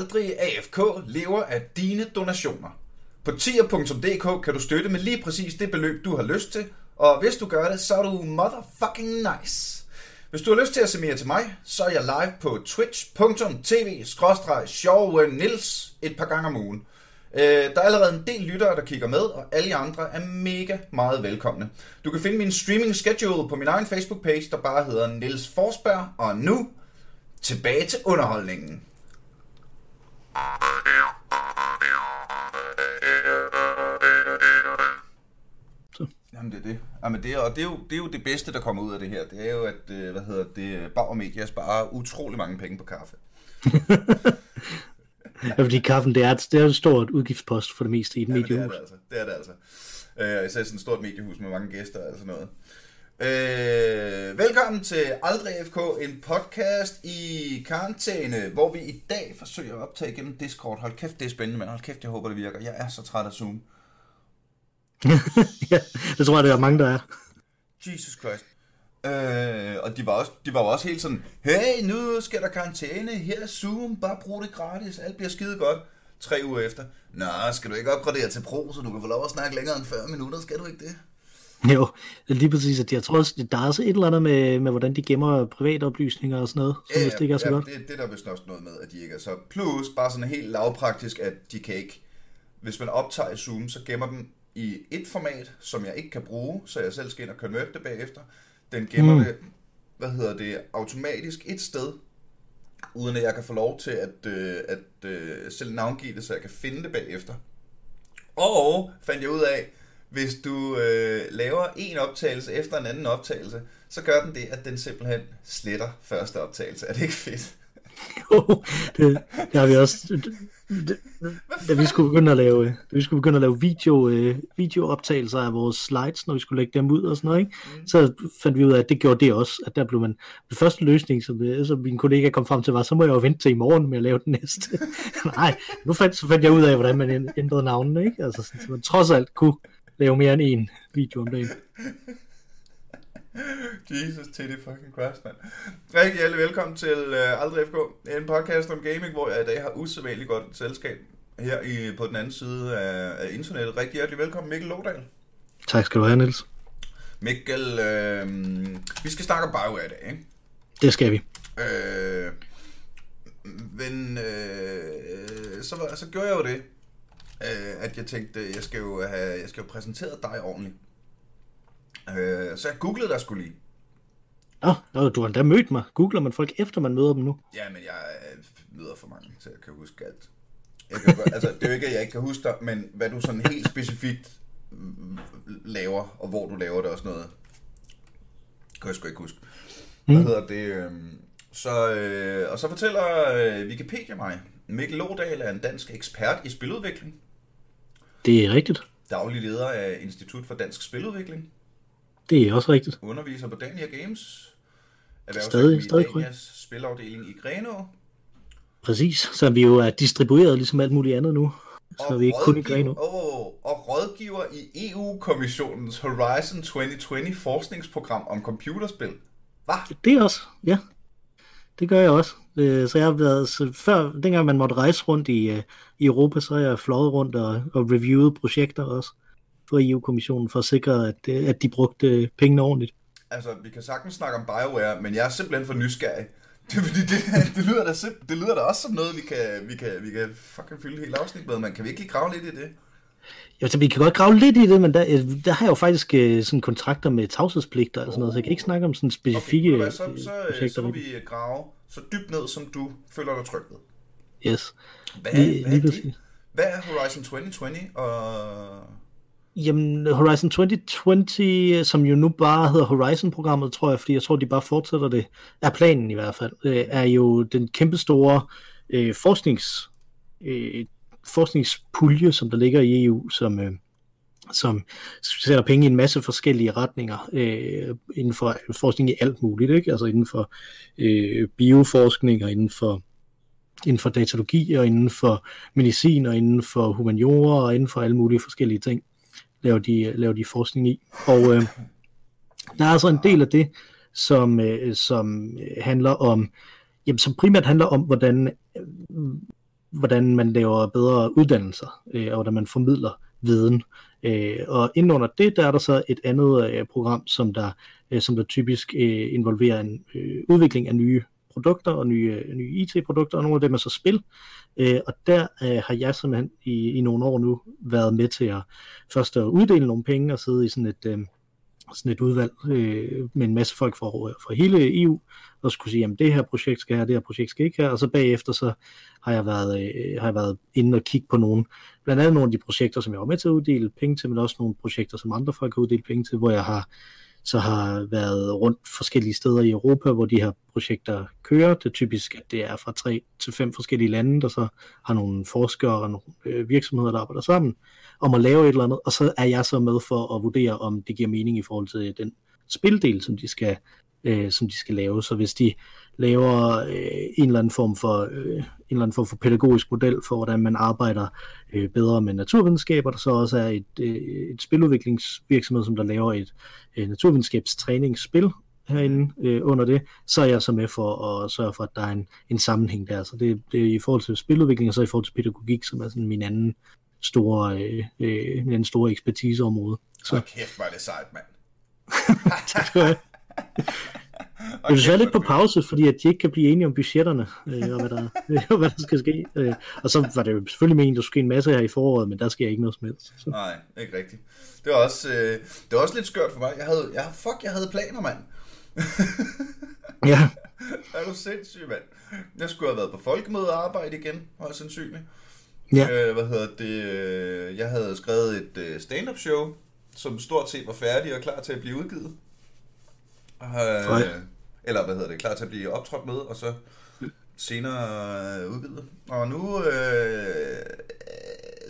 Aldrig AFK lever af dine donationer. På tier.dk kan du støtte med lige præcis det beløb, du har lyst til, og hvis du gør det, så er du motherfucking nice. Hvis du har lyst til at se mere til mig, så er jeg live på twitch.tv nils et par gange om ugen. Øh, der er allerede en del lyttere, der kigger med, og alle andre er mega meget velkomne. Du kan finde min streaming schedule på min egen Facebook-page, der bare hedder Nils Forsberg, og nu tilbage til underholdningen. Jamen det er det. Jamen det er, og det er, jo, det er jo det bedste, der kommer ud af det her. Det er jo, at øh, hvad hedder det, Bauer Media sparer utrolig mange penge på kaffe. ja, fordi kaffen, det er, et, det er et stort udgiftspost for det meste i et ja, mediehus. Det er det altså. Det er det altså. Øh, især sådan et stort mediehus med mange gæster og sådan noget. Øh, velkommen til Aldrig FK, en podcast i karantæne, hvor vi i dag forsøger at optage gennem Discord. Hold kæft, det er spændende, men hold kæft, jeg håber, det virker. Jeg er så træt af Zoom. ja, det tror jeg, det er mange, der er. Jesus Christ. Øh, og de var, også, de var også helt sådan, hey, nu skal der karantæne, her er Zoom, bare brug det gratis, alt bliver skide godt. Tre uger efter, nå, skal du ikke opgradere til Pro, så du kan få lov at snakke længere end 40 minutter, skal du ikke det? Jo, lige præcis, at jeg tror også, der er også et eller andet med, med hvordan de gemmer private oplysninger og sådan noget, som ja, det ikke er så ja, godt. Det, det er der vist også noget med, at de ikke er så. Plus, bare sådan helt lavpraktisk, at de kan ikke, hvis man optager i Zoom, så gemmer den i et format, som jeg ikke kan bruge, så jeg selv skal ind og convert det bagefter. Den gemmer mm. det, hvad hedder det, automatisk et sted, uden at jeg kan få lov til at, øh, at øh, selv navngive det, så jeg kan finde det bagefter. Og fandt jeg ud af, hvis du øh, laver en optagelse efter en anden optagelse, så gør den det, at den simpelthen sletter første optagelse. Er det ikke fedt? Jo, det, det har vi også. Det, da vi skulle begynde at lave, da vi skulle begynde at lave video, øh, videooptagelser af vores slides, når vi skulle lægge dem ud og sådan noget, ikke? Mm. så fandt vi ud af, at det gjorde det også, at der blev man, den første løsning, som, øh, som min kollega kom frem til, var, så må jeg jo vente til i morgen med at lave den næste. Nej, nu fandt, så fandt jeg ud af, hvordan man ændrede navnene, ikke? Altså, så man trods alt kunne lave mere end en video om dagen. Jesus titty fucking Christ, mand. Rigtig alle velkommen til uh, Aldrig FK, en podcast om gaming, hvor jeg i dag har usædvanligt godt selskab her i, på den anden side af, af internettet. Rigtig hjertelig velkommen, Mikkel Lodal. Tak skal du have, Niels. Mikkel, øh, vi skal snakke om BioWare i dag, ikke? Det skal vi. Øh, men øh, så, så gjorde jeg jo det, øh, at jeg tænkte, jeg skal jo have, jeg skal jo præsentere dig ordentligt. Øh, så jeg googlede dig skulle lige. Åh, oh, du har endda mødt mig. Googler man folk efter man møder dem nu? Ja, men jeg øh, møder for mange, så jeg kan huske alt. Jeg kan, altså, det er jo ikke, at jeg ikke kan huske dig, men hvad du sådan helt specifikt mm, laver, og hvor du laver det og sådan noget, kan jeg sgu ikke huske. Hvad mm. hedder det? Øh, så, øh, og så fortæller øh, Wikipedia mig, Mikkel Lodal er en dansk ekspert i spiludvikling. Det er rigtigt. Daglig leder af Institut for Dansk Spiludvikling. Det er også rigtigt. Underviser på Dania Games. Stadig, stadig Danias spilafdeling i Grenå. Præcis, så vi jo er distribueret ligesom alt muligt andet nu. Så og vi ikke kun i Grenå. Og, og rådgiver i EU-kommissionens Horizon 2020 forskningsprogram om computerspil. Hvad? Det er også, ja. Det gør jeg også. Øh, så jeg har været, så før, dengang man måtte rejse rundt i, øh, i Europa, så har jeg fløjet rundt og, og reviewet projekter også for EU-kommissionen for at sikre, at, øh, at de brugte pengene ordentligt. Altså, vi kan sagtens snakke om BioWare, men jeg er simpelthen for nysgerrig. Det, fordi det, det, lyder da simp- det lyder da også som noget, vi kan, vi kan, vi kan fucking fylde hele afsnit med, men kan vi ikke lige grave lidt i det? Ja, så vi kan godt grave lidt i det, men der, der har jeg jo faktisk sådan kontrakter med tavshedspligter og sådan noget, så jeg kan ikke snakke om sådan specifikke okay, så, så, så, så må vi grave så dybt ned, som du føler dig tryg ved. Yes. Hvad, lige, hvad, er lige hvad er Horizon 2020? Og... Jamen, Horizon 2020, som jo nu bare hedder Horizon-programmet, tror jeg, fordi jeg tror, de bare fortsætter det, er planen i hvert fald, øh, er jo den kæmpe store øh, forsknings, øh, forskningspulje, som der ligger i EU, som, øh, som sætter penge i en masse forskellige retninger øh, inden for forskning i alt muligt, ikke? altså inden for øh, bioforskning og inden for inden for datalogi og inden for medicin og inden for humaniora og inden for alle mulige forskellige ting laver de, laver de forskning i. Og øh, der er altså en del af det, som, øh, som handler om, jamen, som primært handler om, hvordan øh, hvordan man laver bedre uddannelser, øh, og hvordan man formidler viden. Øh, og inden under det, der er der så et andet øh, program, som der, øh, som der typisk øh, involverer en øh, udvikling af nye produkter og nye, øh, nye IT-produkter, og nogle af dem er så spil. Øh, og der øh, har jeg simpelthen i, i nogle år nu været med til at først at uddele nogle penge og sidde i sådan et, øh, sådan et udvalg øh, med en masse folk fra, fra hele EU, og skulle sige, at det her projekt skal her, det her projekt skal ikke her, og så bagefter så har jeg været, øh, har jeg været inde og kigge på nogle, blandt andet nogle af de projekter, som jeg var med til at uddele penge til, men også nogle projekter, som andre folk har uddelt penge til, hvor jeg har så har været rundt forskellige steder i Europa, hvor de her projekter kører. Det er typisk, at det er fra tre til fem forskellige lande, der så har nogle forskere og nogle øh, virksomheder, der arbejder sammen om at lave et eller andet, og så er jeg så med for at vurdere, om det giver mening i forhold til den spildel, som de skal, øh, som de skal lave. Så hvis de laver øh, en eller anden form for øh, en eller anden form for pædagogisk model for, hvordan man arbejder øh, bedre med naturvidenskaber, der så også er et, øh, et spiludviklingsvirksomhed, som der laver et øh, naturvidenskabstræningsspil herinde øh, under det, så er jeg så med for at sørge for, at der er en, en sammenhæng der. Så det, det er i forhold til spiludvikling, og så i forhold til pædagogik, som er sådan min anden store, øh, øh, min anden store ekspertiseområde. Så Hold kæft, er det sejt, mand. have. Jeg vil lidt på pause, fordi at de ikke kan blive enige om budgetterne, øh, og hvad der, øh, hvad der skal ske. Øh, og så var det jo selvfølgelig meningen, at der skulle ske en masse her i foråret, men der sker ikke noget som helst. Så. Nej, ikke rigtigt. Det var, også, øh, det var også lidt skørt for mig. Jeg havde, jeg, fuck, jeg havde planer, mand. ja. Er du sindssyg, mand? Jeg skulle have været på folkemøde og arbejde igen, højst sandsynligt. Ja. Øh, hvad hedder det? Jeg havde skrevet et øh, stand-up show, som stort set var færdig og klar til at blive udgivet. Øh, eller hvad hedder det? Klar til at blive optrådt med, og så senere øh, udgivet. Og nu øh,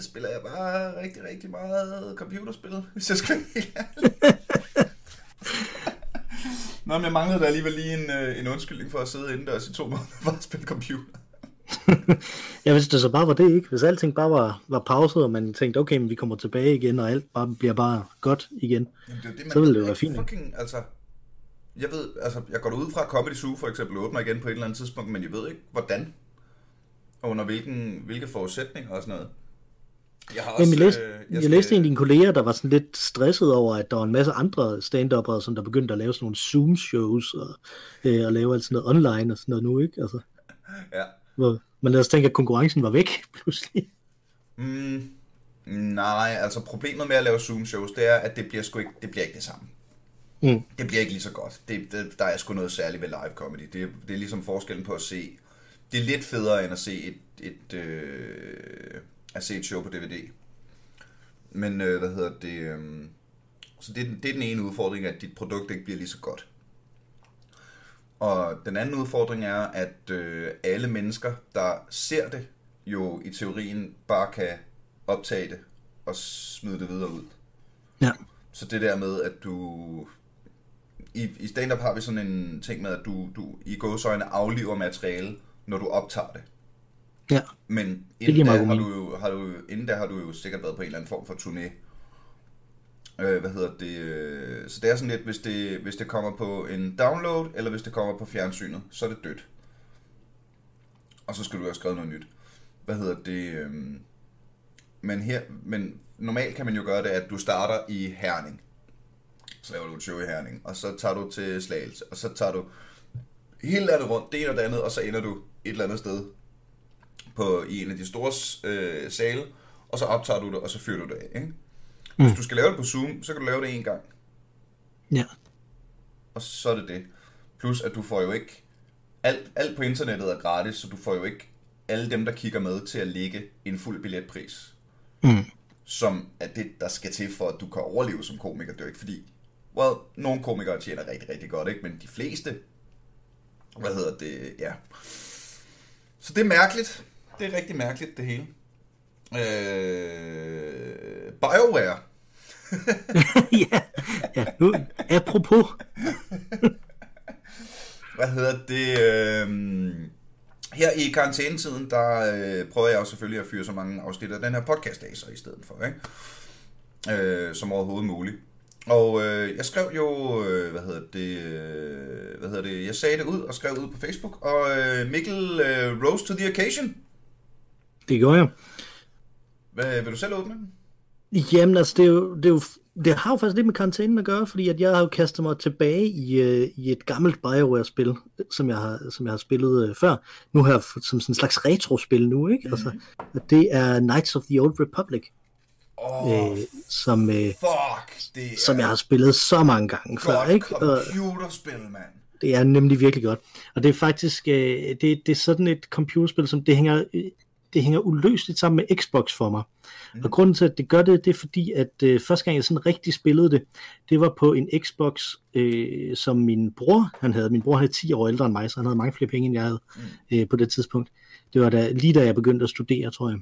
spiller jeg bare rigtig, rigtig meget computerspil, hvis jeg skal Nå, men jeg manglede da alligevel lige en, øh, en undskyldning for at sidde indendørs i to måneder for at spille computer. ja, hvis det så bare var det, ikke? Hvis alting bare var, var pauset, og man tænkte, okay, men vi kommer tilbage igen, og alt bare bliver bare godt igen, Jamen, det det, man, så ville det jo være fint. Fucking, altså, jeg ved, altså, jeg går ud fra, at Comedy Zoo for eksempel åbner igen på et eller andet tidspunkt, men jeg ved ikke, hvordan, og under hvilken, hvilke forudsætninger og sådan noget. Jeg, har også, Jamen, jeg, læste, øh, jeg, jeg læste en af dine kolleger, der var sådan lidt stresset over, at der var en masse andre stand som der begyndte at lave sådan nogle Zoom-shows og, øh, og lave alt sådan noget online og sådan noget nu, ikke? Altså, ja. Hvor man lad os tænke, at konkurrencen var væk pludselig. Mm, nej, altså problemet med at lave Zoom-shows, det er, at det bliver sgu ikke det, bliver ikke det samme. Mm. Det bliver ikke lige så godt. Det, det, der er sgu noget særligt ved live comedy. Det, det er ligesom forskellen på at se... Det er lidt federe end at se et, et, øh, at se et show på DVD. Men øh, hvad hedder det... Øh, så det, det er den ene udfordring, at dit produkt ikke bliver lige så godt. Og den anden udfordring er, at øh, alle mennesker, der ser det, jo i teorien bare kan optage det og smide det videre ud. Ja. Så det der med, at du... I, i stand-up har vi sådan en ting med, at du, du i gåsøjne afliver materiale, når du optager det. Ja. Men inden da, har du, jo, har du, inden da har du jo sikkert været på en eller anden form for turné. Øh, hvad hedder det? Øh, så det er sådan lidt, hvis det, hvis det kommer på en download, eller hvis det kommer på fjernsynet, så er det dødt. Og så skal du have skrevet noget nyt. Hvad hedder det? Øh, men, her, men normalt kan man jo gøre det, at du starter i Herning. Så laver du et show i Herning, og så tager du til Slagelse, og så tager du hele landet rundt, det ene og det andet, og så ender du et eller andet sted på, i en af de store øh, sale, og så optager du det, og så fyrer du det af. Ikke? Mm. Hvis du skal lave det på Zoom, så kan du lave det en gang. Ja. Og så er det det. Plus, at du får jo ikke... Alt, alt på internettet er gratis, så du får jo ikke alle dem, der kigger med, til at lægge en fuld billetpris. Mm. Som er det, der skal til for, at du kan overleve som komiker. Det er jo ikke fordi... Well, nogle komikere tjener rigtig, rigtig godt, ikke? Men de fleste... Hvad hedder det? Ja. Så det er mærkeligt. Det er rigtig mærkeligt, det hele. Øh, BioWare. ja, ja, nu, apropos. Hvad hedder det? Øh, her i karantænetiden, der øh, prøver jeg jo selvfølgelig at fyre så mange afsnit af den her podcast af så i stedet for, ikke? Øh, som overhovedet muligt. Og øh, jeg skrev jo, øh, hvad hedder det, øh, hvad hedder det, jeg sagde det ud og skrev ud på Facebook, og øh, Mikkel øh, rose to the occasion. Det gjorde jeg. Hvad, vil du selv åbne den? Jamen altså, det, er jo, det, er jo, det har jo faktisk lidt med karantænen at gøre, fordi at jeg har jo kastet mig tilbage i, uh, i et gammelt Bioware-spil, som jeg har, som jeg har spillet uh, før. Nu her som sådan en slags retro-spil nu, ikke? Mm. Altså, det er Knights of the Old Republic. Åh, øh, som, øh, fuck, det er som jeg har spillet så mange gange før, ikke? Computerspil, mand. det er nemlig virkelig godt. Og det er faktisk, øh, det, det er sådan et computerspil, som det hænger, øh, det hænger uløseligt sammen med Xbox for mig. Mm. Og grunden til, at det gør det, det er fordi, at øh, første gang jeg sådan rigtig spillede det, det var på en Xbox, øh, som min bror, han havde. Min bror havde 10 år ældre end mig, så han havde mange flere penge, end jeg havde mm. øh, på det tidspunkt. Det var da, lige da jeg begyndte at studere, tror jeg.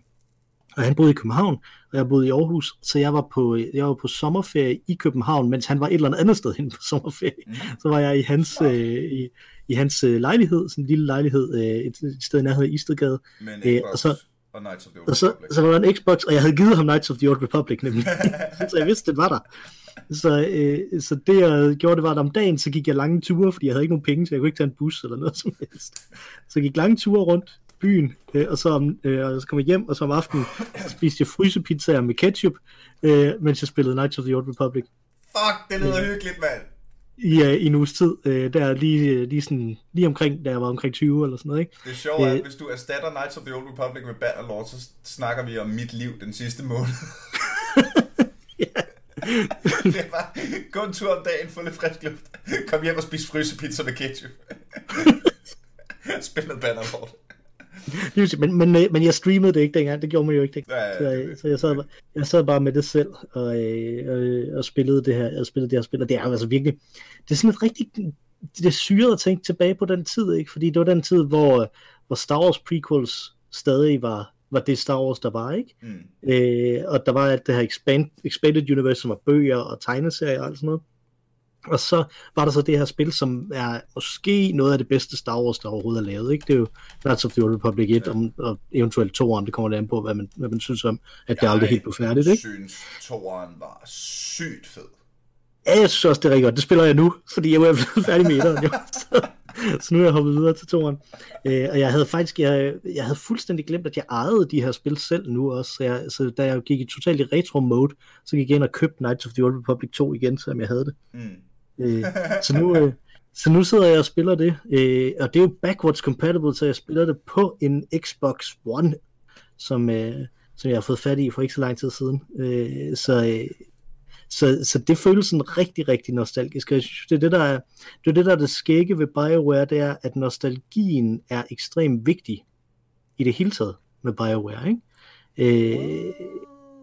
Og han boede i København, og jeg boede i Aarhus, så jeg var på, jeg var på sommerferie i København, mens han var et eller andet andet sted hen på sommerferie. Mm. Så var jeg i hans, øh, i, i hans øh, lejlighed, sådan en lille lejlighed, øh, et, et sted i nærheden af Istedgade. Men Øh, Xbox og så- og Knights of the Old Og så, Republic. så var der en Xbox, og jeg havde givet ham Knights of the Old Republic nemlig. så jeg vidste, det var der. Så, øh, så det jeg gjorde, det var, at om dagen, så gik jeg lange ture, fordi jeg havde ikke nogen penge, så jeg kunne ikke tage en bus eller noget som helst. Så jeg gik lange ture rundt byen, øh, og, så, om, øh, og så kom jeg hjem, og så om aftenen så spiste jeg frysepizzaer med ketchup, øh, mens jeg spillede Knights of the Old Republic Fuck, det lyder hyggeligt, mand. i, øh, i en uges tid. Øh, der lige, øh, lige, sådan, lige omkring, da jeg var omkring 20 eller sådan noget, ikke? Det sjove er, Øh. at hvis du erstatter Knights of the Old Republic med Bannerlord, så snakker vi om mit liv den sidste måned. det er bare, gå en tur om dagen, få lidt frisk luft, kom hjem og spis frysepizza med ketchup. Spil noget Bannerlord. Men, men, øh, men jeg streamede det ikke dengang, det gjorde man jo ikke dengang. Ja, ja, Så, det- øh, så jeg, sad, bare- jeg sad bare med det selv og, øh, øh, og spillede det her, og spillede det her spil, og det er jo altså virkelig, det er sådan et rigtig, det er syret at tænke tilbage på den tid, ikke? fordi det var den tid, hvor, hvor Star Wars prequels stadig var, var det Star Wars, der var, ikke? Mm. Øh, og der var alt det her expand, Expanded Universe, som var bøger og tegneserier og alt sådan noget. Og så var der så det her spil, som er måske noget af det bedste Star Wars, der overhovedet er lavet. Ikke? Det er jo Knights of the Old Republic 1, ja. om, og eventuelt 2'eren, det kommer det an på, hvad man, hvad man synes om, at det jeg aldrig helt blev færdigt. Jeg synes, 2'eren var sygt fed. Ja, jeg synes også, det er rigtig godt. Det spiller jeg nu, fordi jeg er blevet færdig med 1'eren. Så, nu er jeg hoppet videre til toeren. Øh, og jeg havde faktisk, jeg, jeg havde fuldstændig glemt, at jeg ejede de her spil selv nu også. Så, jeg, så da jeg gik i totalt i retro mode, så gik jeg ind og købte Knights of the Old Republic 2 igen, selvom jeg havde det. Mm. Øh, så, nu, øh, så nu sidder jeg og spiller det, øh, og det er jo backwards compatible, så jeg spiller det på en Xbox One, som, øh, som jeg har fået fat i for ikke så lang tid siden. Øh, så, øh, så, så det føles sådan rigtig, rigtig nostalgisk. Jeg synes, det er det, der er det, er det, der er det skægge ved BioWare, det er, at nostalgien er ekstremt vigtig i det hele taget med BioWare. Ikke? Øh,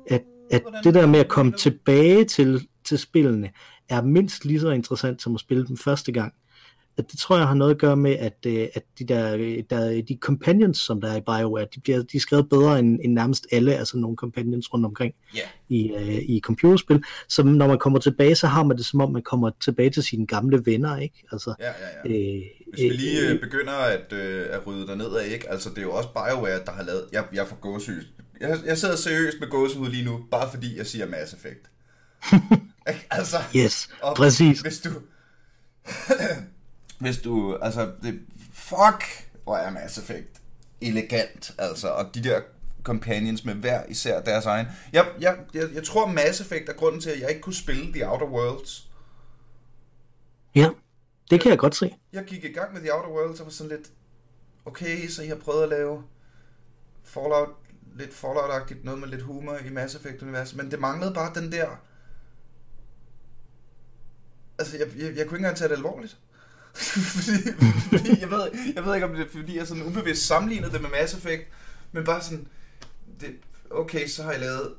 at, at det der med at komme tilbage til, til spillene, er mindst lige så interessant som at spille dem første gang. At det tror jeg har noget at gøre med, at, øh, at de der, øh, der de companions, som der er i BioWare, de, bliver, de er skrevet bedre end, end nærmest alle, altså nogle companions rundt omkring Ja. i, øh, i computerspil. Så når man kommer tilbage, så har man det som om, man kommer tilbage til sine gamle venner, ikke? Altså, Ja, ja, ja. øh, Hvis vi lige øh, begynder at, øh, at rydde dig nedad, ikke? Altså, det er jo også BioWare, der har lavet... Jeg, jeg får gåsehud. Jeg, jeg sidder seriøst med gåsehud lige nu, bare fordi jeg siger Mass Effect. Altså, yes, og præcis. Hvis du... hvis du... Altså, det, fuck, hvor er Mass Effect elegant, altså. Og de der companions med hver især deres egen. Jeg, jeg, jeg, jeg tror, Mass Effect er grunden til, at jeg ikke kunne spille The Outer Worlds. Ja, det kan jeg godt se. jeg gik i gang med The Outer Worlds og var sådan lidt, okay, så I har prøvet at lave Fallout, lidt Fallout-agtigt, noget med lidt humor i Mass Effect-universet, men det manglede bare den der, altså jeg, jeg, jeg kunne ikke engang tage det alvorligt. fordi, fordi jeg, ved, jeg ved ikke, om det er, fordi jeg sådan ubevidst sammenlignede det med Mass Effect, men bare sådan, det, okay, så har jeg lavet,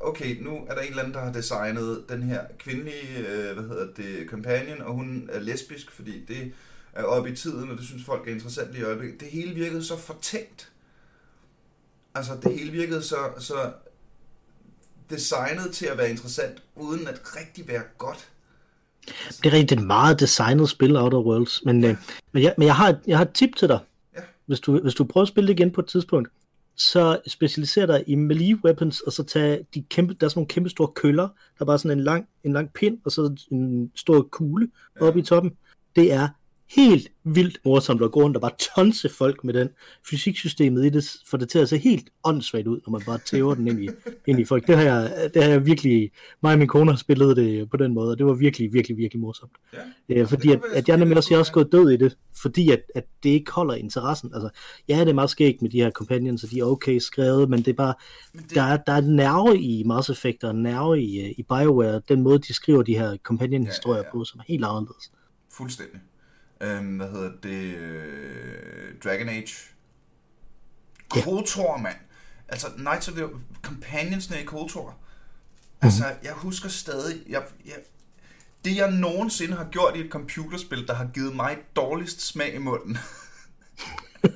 okay, nu er der en eller anden, der har designet den her kvindelige, øh, hvad hedder det, companion, og hun er lesbisk, fordi det er oppe i tiden, og det synes folk er interessant i øjeblikket. Det hele virkede så fortænkt. Altså, det hele virkede så, så designet til at være interessant, uden at rigtig være godt. Det er rigtig et meget designet spil, Outer Worlds. Men, øh, men, jeg, men jeg, har et, jeg har et tip til dig. Ja. Hvis, du, hvis du prøver at spille det igen på et tidspunkt, så specialiser dig i melee weapons, og så tag de kæmpe, der er sådan nogle kæmpe store køller, der er bare sådan en lang, en lang pind, og så en stor kugle Ja. oppe i toppen. Det er helt vildt morsomt at gå rundt og bare tonse folk med den. Fysiksystemet i det får det til at se helt åndssvagt ud, når man bare tæver den ind i, ind i folk. Det har, jeg, det har jeg virkelig, mig og min kone har spillet det på den måde, og det var virkelig, virkelig, virkelig morsomt. Ja. Øh, fordi at, at jeg nemlig også, jeg også gået død i det, fordi at, at det ikke holder interessen. Altså, ja, det er meget skægt med de her companions, og de er okay skrevet, men det er bare, det... Der, er, der er nerve i Mass Effect, og nerve i, øh, i BioWare, den måde, de skriver de her companion-historier ja, ja, ja. på, som er helt anderledes. Fuldstændig. Øhm, hvad hedder det? Øh, Dragon Age. KOTOR, mand. Altså, Knights of the Companionsne i KOTOR. Mm. Altså, jeg husker stadig... Jeg, jeg, det, jeg nogensinde har gjort i et computerspil, der har givet mig dårligst smag i munden.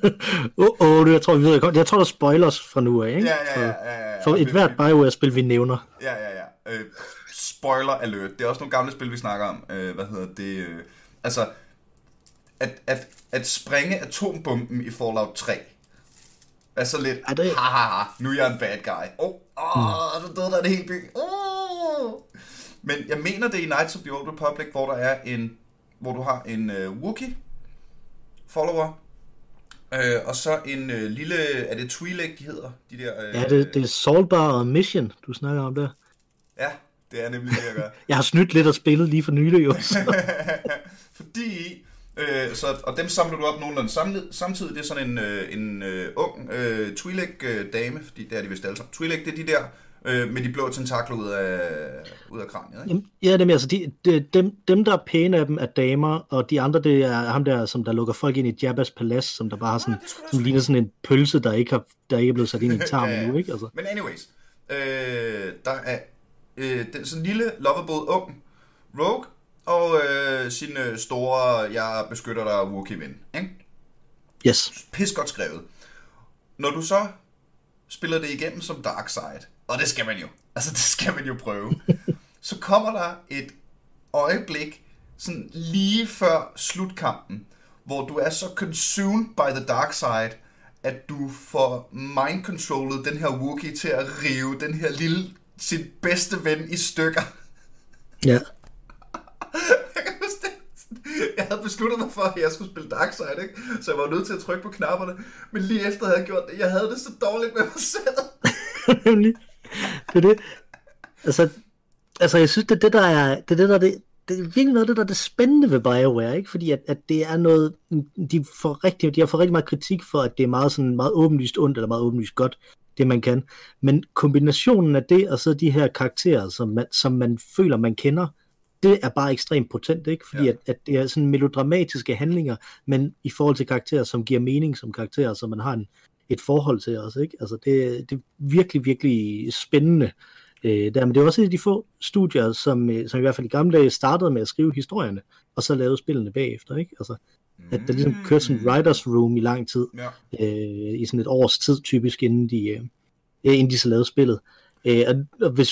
Åh, oh, oh, jeg tror, vi ved godt. Jeg tror, der spoilers fra nu af, ikke? Ja, ja, ja. ja, ja. For et hvert BioWare-spil, vi nævner. Ja, ja, ja. Øh, spoiler alert. Det er også nogle gamle spil, vi snakker om. Øh, hvad hedder det? Øh, altså, at, at, at springe atombomben i Fallout 3 er så lidt, er det... ha, ha, ha, nu er jeg en bad guy. Åh, oh, oh, mm. døde der en hel by. Oh. Men jeg mener det er i Knights of the Old Republic, hvor der er en, hvor du har en uh, Wookiee follower, øh, og så en uh, lille, er det Twi'lek, de hedder? De der, uh, ja, det, det er Saltbar og Mission, du snakker om der. Ja, det er nemlig det, jeg gør. jeg har snydt lidt og spillet lige for nylig, jo. Fordi Øh, så, og dem samler du op nogenlunde samlet, samtidig. Det er sådan en, øh, en øh, ung øh, Twi'lek-dame, fordi det er de vist alle sammen. Twi'lek, det er de der øh, med de blå tentakler ud af, ud af kraniet, ikke? Jamen, ja, dem, altså, de, de, dem, dem, der er pæne af dem, er damer, og de andre, det er ham der, som der lukker folk ind i Jabba's palads, som der bare har sådan, ja, som ligner sådan en pølse, der ikke, har, der ikke er blevet sat ind i en tarm ja, endnu, ikke? Altså. Men anyways, øh, der er øh, den sådan lille, lovable ung Rogue, og øh, sin øh, store, jeg beskytter dig, Wookie-ven. Ikke? Yes. Pis godt skrevet. Når du så spiller det igennem som Dark Side, og det skal man jo, altså det skal man jo prøve, så kommer der et øjeblik, sådan lige før slutkampen, hvor du er så consumed by the dark side, at du får mind-controllet den her Wookie til at rive den her lille, sin bedste ven i stykker. Ja havde besluttet mig for, at jeg skulle spille Darkseid, ikke? Så jeg var nødt til at trykke på knapperne. Men lige efter havde jeg gjort det, jeg havde det så dårligt med mig selv. Nemlig. det er det. Altså, altså, jeg synes, det er det, der er, det er det, der det, det er virkelig noget af det, der er det spændende ved BioWare, ikke? Fordi at, at det er noget, de, får rigtig, de har fået rigtig meget kritik for, at det er meget, sådan, meget åbenlyst ondt, eller meget åbenlyst godt, det man kan. Men kombinationen af det, og så de her karakterer, som man, som man føler, man kender, det er bare ekstremt potent, ikke? Fordi ja. at, at det er sådan melodramatiske handlinger, men i forhold til karakterer, som giver mening som karakterer, som man har en, et forhold til os, ikke? Altså det, det er virkelig, virkelig spændende. Øh, der, men det er også et af de få studier, som, øh, som i hvert fald i gamle dage startede med at skrive historierne, og så lavede spillene bagefter, ikke? Altså, at der ligesom kørte sådan mm. writers room i lang tid, ja. øh, i sådan et års tid typisk, inden de, øh, inden de så lavede spillet. Øh, og hvis,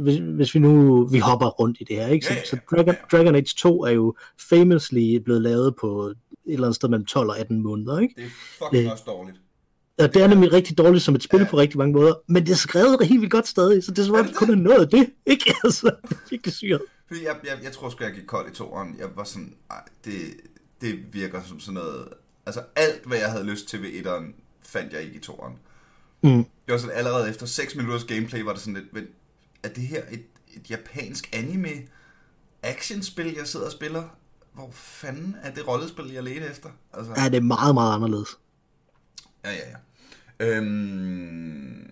hvis, hvis vi nu vi hopper rundt i det her, ikke? Så, ja, ja, ja. så Dragon, Dragon Age 2 er jo famously blevet lavet på et eller andet sted mellem 12 og 18 måneder. Ikke? Det er fucking øh, også dårligt. Og det er nemlig rigtig dårligt som et spil ja. på rigtig mange måder, men det er skrevet helt vildt godt stadig, så det er som om, det kun er noget det, ikke? Altså, det er syret. Jeg, jeg, jeg tror sgu, jeg gik kold i toeren. Jeg var sådan, ej, det, det virker som sådan noget... Altså alt, hvad jeg havde lyst til ved etteren, fandt jeg ikke i toeren. Mm. Det var sådan, allerede efter 6 minutters gameplay var det sådan lidt, men er det her et, et japansk anime actionspil, jeg sidder og spiller? Hvor fanden er det rollespil, jeg leder efter? Altså... Ja, det er meget, meget anderledes. Ja, ja, ja. Øhm...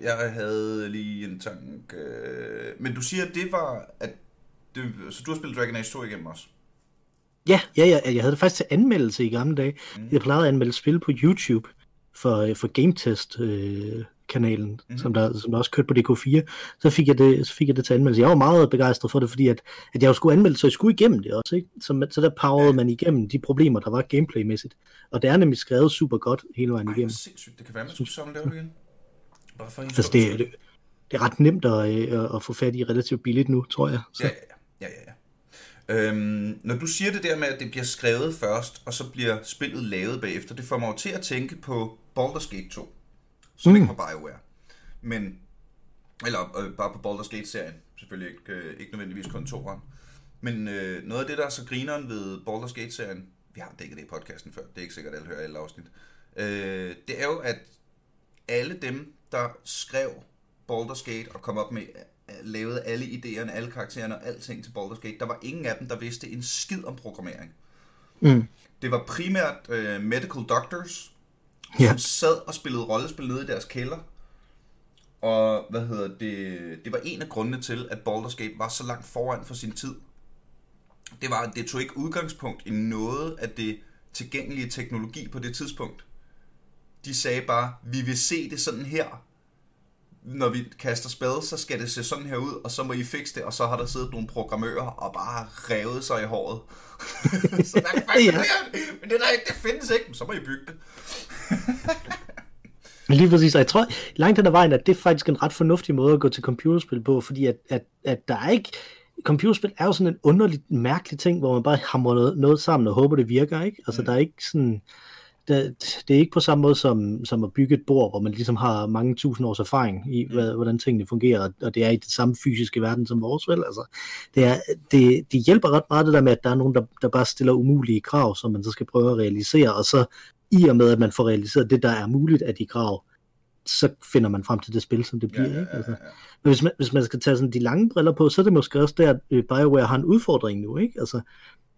Jeg havde lige en tanke. Men du siger, at det var... At det... Så du har spillet Dragon Age 2 igennem også? Ja, ja, ja, jeg havde det faktisk til anmeldelse i gamle dage. Mm. Jeg plejede at anmelde spil på YouTube for, øh, for GameTest øh, kanalen, mm. som, der, som der også kørte på DK4, så fik, jeg det, så fik jeg det til anmeldelse. Jeg var meget begejstret for det, fordi at, at jeg skulle anmelde, så jeg skulle igennem det også. Ikke? Så, så der powerede ja. man igennem de problemer, der var gameplaymæssigt. Og det er nemlig skrevet super godt hele vejen igennem. Sindssygt. Det kan være, man skulle samle det igen. Bare for altså, det, det, det er ret nemt at, øh, at få fat i relativt billigt nu, tror jeg. Så. Ja, ja, ja. ja, ja. Øhm, når du siger det der med, at det bliver skrevet først, og så bliver spillet lavet bagefter, det får mig til at tænke på Baldur's Gate 2, som mm. ikke var BioWare. Men, eller øh, bare på Baldur's Gate-serien, selvfølgelig ikke, øh, ikke nødvendigvis kontoren. Men øh, noget af det, der er så grineren ved Baldur's Gate-serien, vi har dækket det i podcasten før, det er ikke sikkert, at alle hører alle afsnit, øh, det er jo, at alle dem, der skrev Baldur's Gate og kom op med, lavede alle idéerne, alle karaktererne og alting til Baldur's Gate, der var ingen af dem, der vidste en skid om programmering. Mm. Det var primært øh, medical doctors, som sad og spillede rollespil nede i deres kælder. Og hvad hedder det, det var en af grundene til, at Baldur's Gate var så langt foran for sin tid. Det var, at det tog ikke udgangspunkt i noget af det tilgængelige teknologi på det tidspunkt. De sagde bare, vi vil se det sådan her. Når vi kaster spade, så skal det se sådan her ud, og så må I fikse det, og så har der siddet nogle programmører og bare revet sig i håret. så der kan faktisk Ja. men det der ikke, det findes ikke, så må I bygge det. Lige præcis, og jeg tror langt hen ad vejen, at det er faktisk en ret fornuftig måde at gå til computerspil på, fordi at, at, at der er ikke, computerspil er jo sådan en underligt mærkelig ting, hvor man bare hamrer noget, noget sammen og håber, det virker, ikke? Altså Mm. der er ikke sådan, der, det er ikke på samme måde som, som at bygge et bord, hvor man ligesom har mange tusind års erfaring i, hvad, hvordan tingene fungerer, og det er i det samme fysiske verden som vores, vel? Altså, det, er, det, det hjælper ret meget det der med, at der er nogen, der, der bare stiller umulige krav, som man så skal prøve at realisere, og så i og med, at man får realiseret det, der er muligt af de krav, så finder man frem til det spil, som det bliver. ikke? Altså, men hvis man, hvis man skal tage sådan de lange briller på, så er det måske også der, at øh, BioWare har en udfordring nu. Ikke? Altså,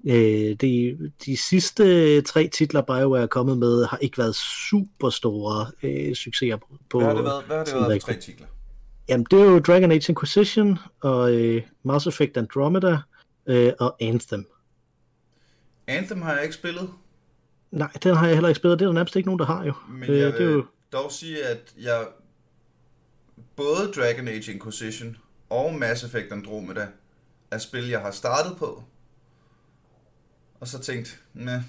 øh, de, de sidste tre titler, BioWare er kommet med, har ikke været super store øh, succeser på. Hvad har det været, hvad har det været for tre titler? Jamen, det er jo Dragon Age Inquisition, og øh, Mass Effect Andromeda, øh, og Anthem. Anthem har jeg ikke spillet, Nej, den har jeg heller ikke spillet, det er der nærmest ikke nogen, der har jo. men Øh, jeg det er jo dog sige, at jeg både Dragon Age Inquisition og Mass Effect Andromeda er spil, jeg har startet på, og så tænkt, nej,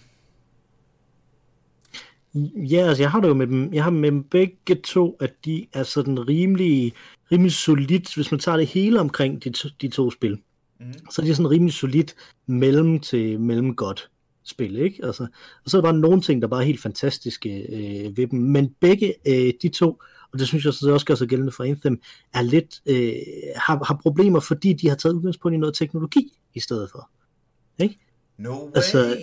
Ja, altså jeg har det jo med dem, jeg har med dem begge to, at de er sådan rimelig, rimelig solidt, hvis man tager det hele omkring de, to, de to spil, Mhm. så er de sådan rimelig solidt mellem til mellem godt spil, ikke? Altså, og så er der bare nogle ting, der bare er helt fantastiske øh, ved dem, men begge øh, de to, og det synes jeg så også gør sig gældende for Anthem, er lidt, øh, har, har problemer, fordi de har taget udgangspunkt i noget teknologi i stedet for. No way. Altså,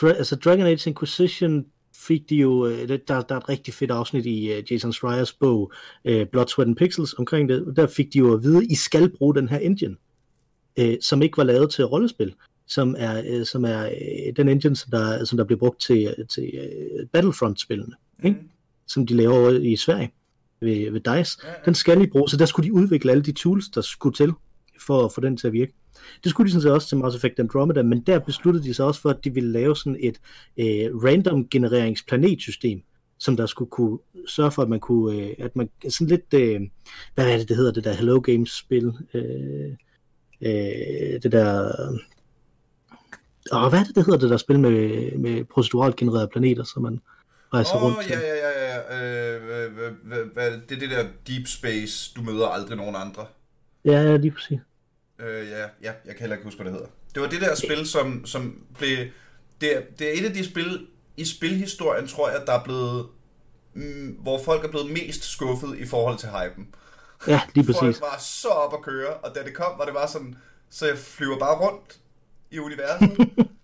Dra- altså Dragon Age Inquisition fik de jo, øh, der, der er et rigtig fedt afsnit i uh, Jason Schreiers bog uh, Blood, Sweat and Pixels omkring det, der fik de jo at vide, I skal bruge den her engine, uh, som ikke var lavet til rollespil, som er, uh, som er uh, den engine, som der, som der bliver brugt til, til uh, Battlefront-spillene, ikke? Mhm. som de laver over i Sverige ved, ved DICE. Ja, ja. Den skal de bruge, så der skulle de udvikle alle de tools, der skulle til for at få den til at virke. Det skulle de sådan set også til Mass Effect Andromeda, men der besluttede de sig også for, at de ville lave sådan et øh, random genereringsplanetsystem, som der skulle kunne sørge for, at man kunne, øh, at man sådan lidt, øh, hvad er det, det hedder, det der Hello Games spil, øh, øh, det der, og hvad er det, det hedder, det der spil med, med proceduralt genererede planeter, som man rejser Åh, rundt oh, til? ja, ja, ja, ja. Øh, hvad, hvad, hvad, det er det der deep space, du møder aldrig nogen andre. Ja, ja, lige præcis. Øh, ja, ja, jeg kan heller ikke huske, hvad det hedder. Det var det der spil, som, som blev... Det er, det er et af de spil i spilhistorien, tror jeg, der er blevet... Mm, hvor folk er blevet mest skuffet i forhold til hypen. Ja, lige Folk præcis. var så op at køre, og da det kom, var det bare sådan... Så jeg flyver bare rundt i universet,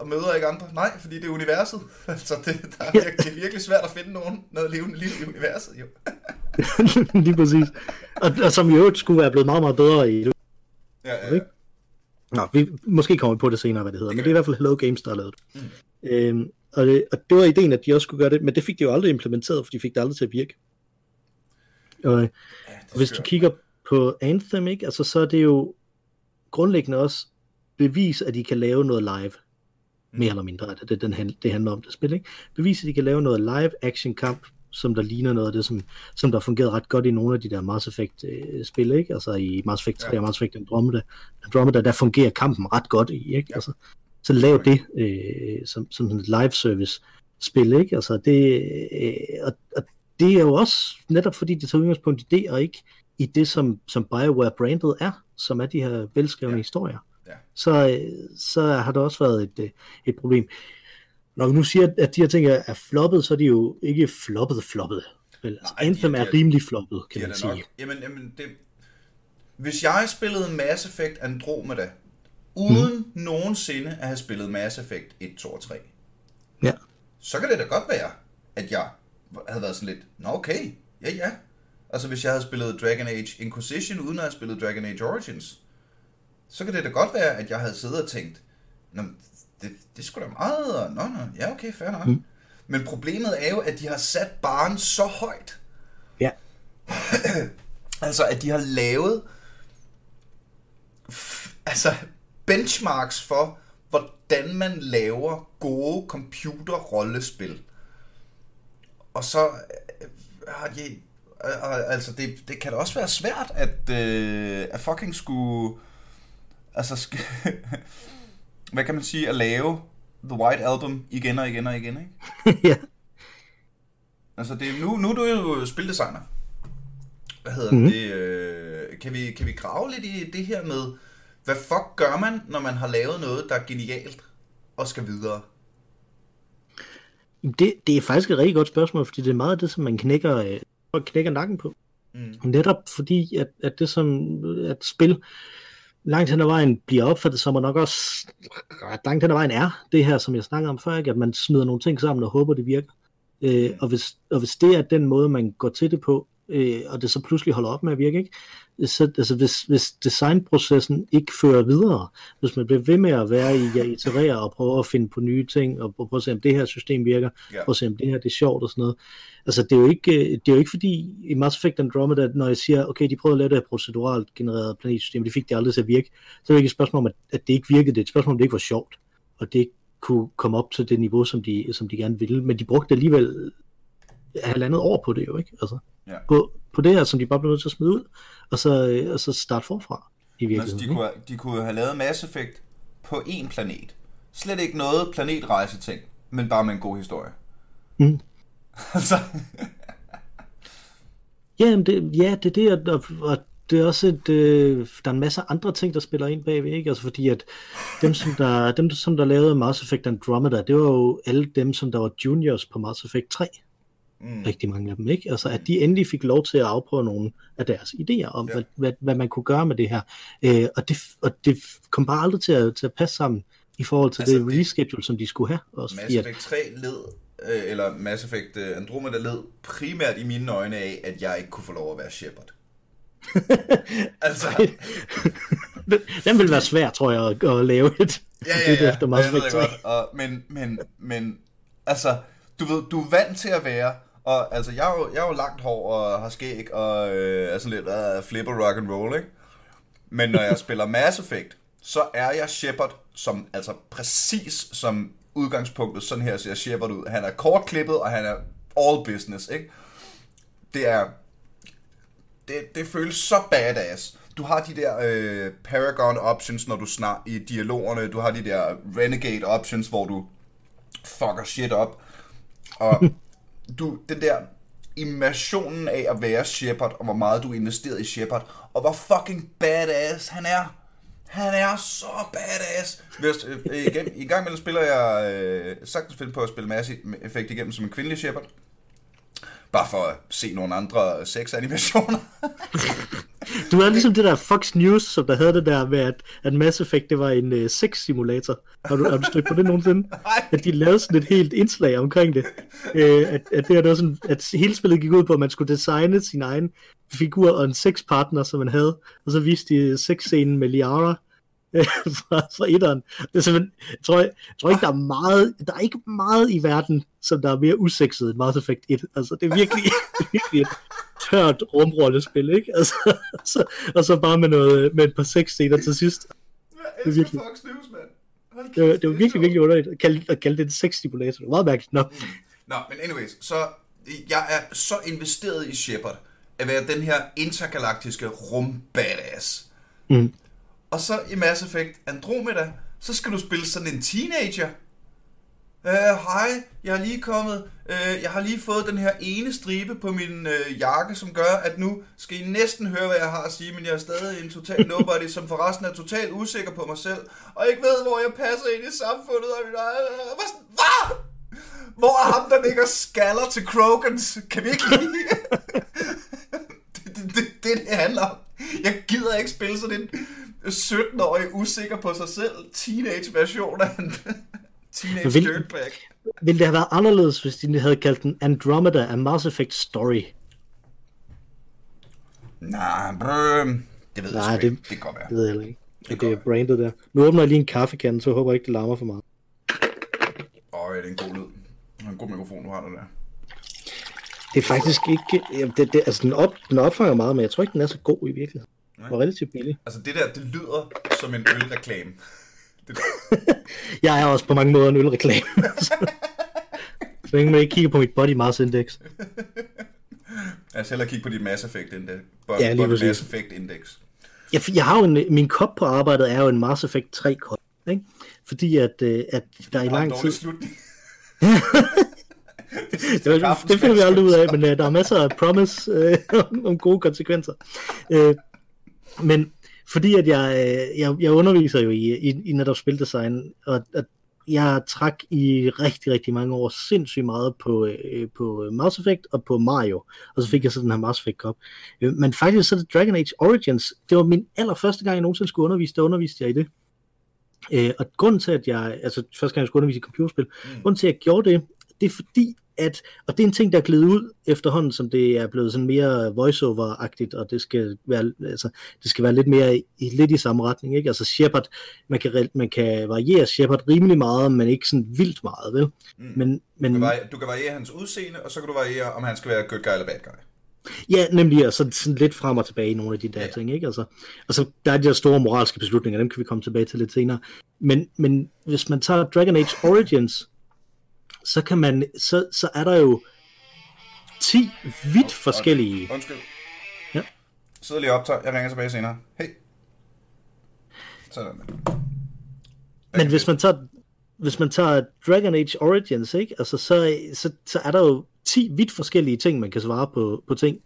og møder ikke andre. Nej, fordi det er universet. Altså, det, der er, virke- det er virkelig svært at finde nogen, noget levende liv i universet, jo. lige præcis. Og, og som i øvrigt skulle være blevet meget, meget bedre i Ja, ja, ja. Ikke? Nå, vi, måske kommer vi på det senere, hvad det hedder, Det men det er i hvert fald Hello Games, der har lavet det. Mm. Øhm, og, det. Og det var ideen, at de også skulle gøre det, men det fik de jo aldrig implementeret, for de fik det aldrig til at virke. Og, ja og hvis du kigger på Anthem, ikke, altså, så er det jo grundlæggende også bevis, at de kan lave noget live. Mere eller mindre, at det, den, det handler om det spil. Ikke? Bevis, at de kan lave noget live action kamp, som der ligner noget af det, som, som der fungerede ret godt i nogle af de der Mass Effect øh, spil, ikke? Altså i Mass Effect 3 Ja. og Mass Effect Andromeda, Andromeda, der fungerer kampen ret godt i, ikke? Ja. Altså, så lav det øh, som, som sådan et live service spil, ikke? Altså det, øh, og, og det er jo også netop fordi det tager udgangspunkt i det, og ikke i det, som, som BioWare brandet er, som er de her velskrevne Ja. historier. Ja. Så, øh, så har det også været et, øh, et problem. Når vi nu siger, at de her ting er floppet, så er de jo ikke floppet floppet. Vel, altså, Nej, Anthem de er er- rimelig floppet, kan De man sige. nok. Jamen, jamen det, Hvis jeg spillede Mass Effect Andromeda, uden mm. nogensinde at have spillet Mass Effect 1, 2 og 3, Ja. så kan det da godt være, at jeg havde været sådan lidt, nå okay, ja ja. Altså hvis jeg havde spillet Dragon Age Inquisition, uden at have spillet Dragon Age Origins, så kan det da godt være, at jeg havde siddet og tænkt, nå, det, det skulle da meget, og nå, nå, ja okay, fair nok. Mm. Men problemet er jo, at de har sat baren så højt, Ja. Altså, at de har lavet altså, benchmarks for, hvordan man laver gode computerrollespil. Og så øh, har de... øh, Altså, det, det kan da også være svært, at, øh, at fucking skulle... Altså, hvad kan man sige? At lave The White Album igen og igen og igen, ikke? ja. Altså, det, nu, nu er du jo spildesigner. Hvad hedder mm-hmm. det? Øh, kan, vi, kan vi grave lidt i det her med, hvad fuck gør man, når man har lavet noget, der er genialt og skal videre? Det, det er faktisk et rigtig godt spørgsmål, fordi det er meget af det, som man knækker, øh, knækker nakken på. Mm. Netop fordi, at, at det som at spil langt hen ad vejen bliver opfattet som, og nok også ret langt hen ad vejen er, det her, som jeg snakker om før, ikke? at man smider nogle ting sammen og håber, det virker. Øh, og, hvis, og hvis det er den måde, man går til det på, øh, og det så pludselig holder op med at virke, ikke? Så, altså, hvis, hvis designprocessen ikke fører videre, hvis man bliver ved med at være i at iterere og prøve at finde på nye ting, og prøve at se, om det her system virker, Ja. prøve at se, om det her det er sjovt og sådan noget. Altså, det er jo ikke, det er jo ikke fordi, i Mass Effect Andromeda, når jeg siger, okay, de prøvede at lave det her proceduralt genereret planetsystem, de fik det aldrig til at virke, så er det ikke et spørgsmål om, at, at det ikke virkede, det er et spørgsmål om, det ikke var sjovt, og det ikke kunne komme op til det niveau, som de, som de gerne ville, men de brugte alligevel halvandet år på det jo, ikke? Altså, Ja. på, på det her, som de bare blev nødt til at smide ud, og så, øh, og så starte forfra i Altså, virkeligheden. de, ikke? kunne, de kunne have lavet Mass Effect på én planet. Slet ikke noget planetrejseting, men bare med en god historie. Mm. altså, Ja, det, ja, det er det, og, og det er også et, øh, der er en masse andre ting, der spiller ind bagved, ikke? Altså fordi at dem, som der, dem, som der lavede Mass Effect Andromeda, det var jo alle dem, som der var juniors på Mass Effect 3. mm, Rigtig mange af dem, ikke? Altså at de endelig fik lov til at afprøve nogle af deres idéer om, Ja. hvad, hvad, hvad, man kunne gøre med det her. Øh, og, det, og det kom bare aldrig til at, til at passe sammen i forhold til Altså, det det- release schedule, som de skulle have. Også Mass at, Effect 3 led, øh, eller Mass Effect øh, Andromeda led primært i mine øjne af, at jeg ikke kunne få lov at være Shepard. altså, den, vil være svær, tror jeg, at, at lave et, Ja, ja, ja, efter Mass Effect det 3. godt. Og, men, men, men, altså, du ved, du er vant til at være, og altså, jeg er jo, jeg er jo langt hår og har skæg, og øh, er sådan lidt ah, uh, flipper rock and roll, ikke? Men når jeg spiller Mass Effect, så er jeg Shepard, som, altså præcis som udgangspunktet, sådan her ser Shepard ud. Han er kortklippet, og han er all business, ikke? Det er, det, det føles så badass. Du har de der øh, Paragon options, når du snar i dialogerne. Du har de der Renegade options, hvor du fucker shit op. Og du, den der immersionen af at være Shepard, og hvor meget du investerede i Shepard, og hvor fucking badass han er. Han er så badass. Hvis, øh, igen, I gang imellem spiller jeg øh, sagtens finde på at spille Mass Effect igennem som en kvindelig Shepard. Bare for at se nogle andre sexanimationer. Du er ligesom det der Fox News, som der havde det der med, at, at Mass Effect, det var en uh, sex-simulator. Har du, har du stødt på det nogensinde? Nej. At de lavede sådan et helt indslag omkring det. Uh, at, at det, her, det var sådan, at hele spillet gik ud på, at man skulle designe sin egen figur og en sexpartner, som man havde. Og så viste de sexscenen med Liara øh, fra, fra etteren. Det er jeg tror, jeg tror ikke, der er meget, der er ikke meget i verden, som der er mere usexet end Mass Effect 1. Altså, det er virkelig, det er virkelig et tørt rumrollespil, ikke? Altså, så, og så bare med, noget, med et par sexscener til sidst. Jeg er elsker virkelig- Fox News, mand. Det var, det var er virkelig, virkelig underligt at kalde, at kalde det en sex-simulator. Det var meget mærkeligt. Nå. Nå, men anyways, så jeg er så investeret i Shepard, at være den her intergalaktiske rum-badass. Mm. Og så i Mass Effect Andromeda, så skal du spille sådan en teenager. Øh, hej, jeg har lige kommet, øh, jeg har lige fået den her ene stribe på min øh, jakke, som gør, at nu skal I næsten høre, hvad jeg har at sige, men jeg er stadig en total nobody, som forresten er totalt usikker på mig selv, og ikke ved, hvor jeg passer ind i samfundet. Og, hvad? Hvad? Hvor er ham, der ligger skaller til Krogans? Kan vi ikke lide? det, det, det, det, det handler om. jeg gider ikke spille sådan en 17-årig usikker på sig selv teenage-version af en teenage Vil- dirtbag. Ville det have været anderledes, hvis de havde kaldt den Andromeda af Mass Effect Story? Nej, brøm. det ved jeg Nej, sgu ikke. det- Det kan godt være. Det ved jeg heller ikke. Det, kan det er brandet der. Nu åbner jeg lige en kaffekande, så håber jeg ikke, det larmer for meget. Åh, det er en god lyd. Det er en god mikrofon, du har der. Det er faktisk ikke... Jamen, det, det, altså, den, op, den opfanger meget, men jeg tror ikke, den er så god i virkeligheden. Den var relativt billig. Altså, det der, det lyder som en ølreklame. Det, Jeg er også på mange måder en ølreklame. så, længe man ikke kigger på mit body mass index. jeg skal hellere kigge på dit Mass Effect Index. Ja, lige Body. Mass Effect Index. Jeg, jeg har jo en, min kop på arbejdet er jo en Mass Effect 3 kop, ikke? Fordi at, øh, at der i lang tid... slutning. Det, var- det finder vi aldrig ud af, men øh, der er masser af promise øh, om, om gode konsekvenser. Øh, men fordi at jeg, øh, jeg, jeg underviser jo i, i, i netop spildesign, og at jeg trak i rigtig, rigtig mange år sindssygt meget på, øh, på Mass Effect og på Mario, og så fik jeg så den her Mass Effect Cup. Øh, men faktisk så det Dragon Age Origins, det var min allerførste gang, jeg nogensinde skulle undervise, der underviste jeg i det. Øh, og grunden til, at jeg, altså første gang jeg skulle undervise i computerspil, Mm. grunden til, at jeg gjorde det, det er fordi, at, og det er en ting, der er glædet ud efterhånden, som det er blevet sådan mere voiceover-agtigt, og det skal være, altså, det skal være lidt mere i, lidt i samme retning, ikke? Altså Shepard, man kan, man kan variere Shepard rimelig meget, men ikke sådan vildt meget, vel? Mm. Men, Du men kan, variere, du kan variere hans udseende, og så kan du variere, om han skal være good guy eller bad guy. ja, nemlig, og så sådan lidt frem og tilbage i nogle af de der Ja. ting, ikke? Altså, og så der er de der store moralske beslutninger, dem kan vi komme tilbage til lidt senere. Men, men hvis man tager Dragon Age Origins, så kan man, så, så er der jo 10 vidt forskellige Undskyld. Ja. Sidder lige og optager. Jeg ringer tilbage senere. Hey. Sådan. Men hvis man tager, hvis man tager Dragon Age Origins, ikke? Altså, så, så, så er der jo 10 vidt forskellige ting, man kan svare på, på ting.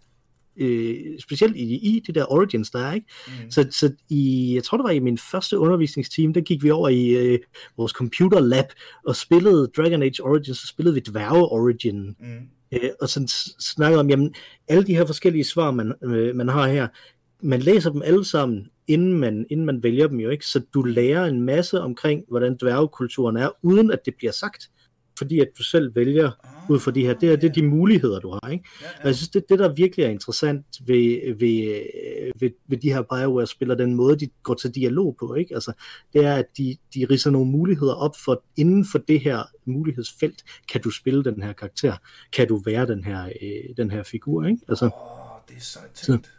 Øh, specielt i, i det der Origins, der er, ikke? Mm. Så, så i, jeg tror det var i min første undervisningsteam, der gik vi over i øh, vores computer lab og spillede Dragon Age Origins, så spillede vi Dværge Origin. Mm. Øh, og sådan s- snakkede om, jamen, alle de her forskellige svar, man, øh, man har her, man læser dem alle sammen, inden man, inden man vælger dem jo ikke, så du lærer en masse omkring, hvordan dværgekulturen er, uden at det bliver sagt, fordi at du selv vælger ud fra de her, det er, det er de muligheder, du har, ikke? Ja, Og jeg synes, det, det der virkelig er interessant ved, ved, ved, ved de her Bioware-spillere, den måde, de går til dialog på, ikke? Altså, det er, at de, de ridser nogle muligheder op for, inden for det her mulighedsfelt, kan du spille den her karakter, kan du være den her, øh, den her figur, ikke? Altså, Åh, det er sejt tænkt.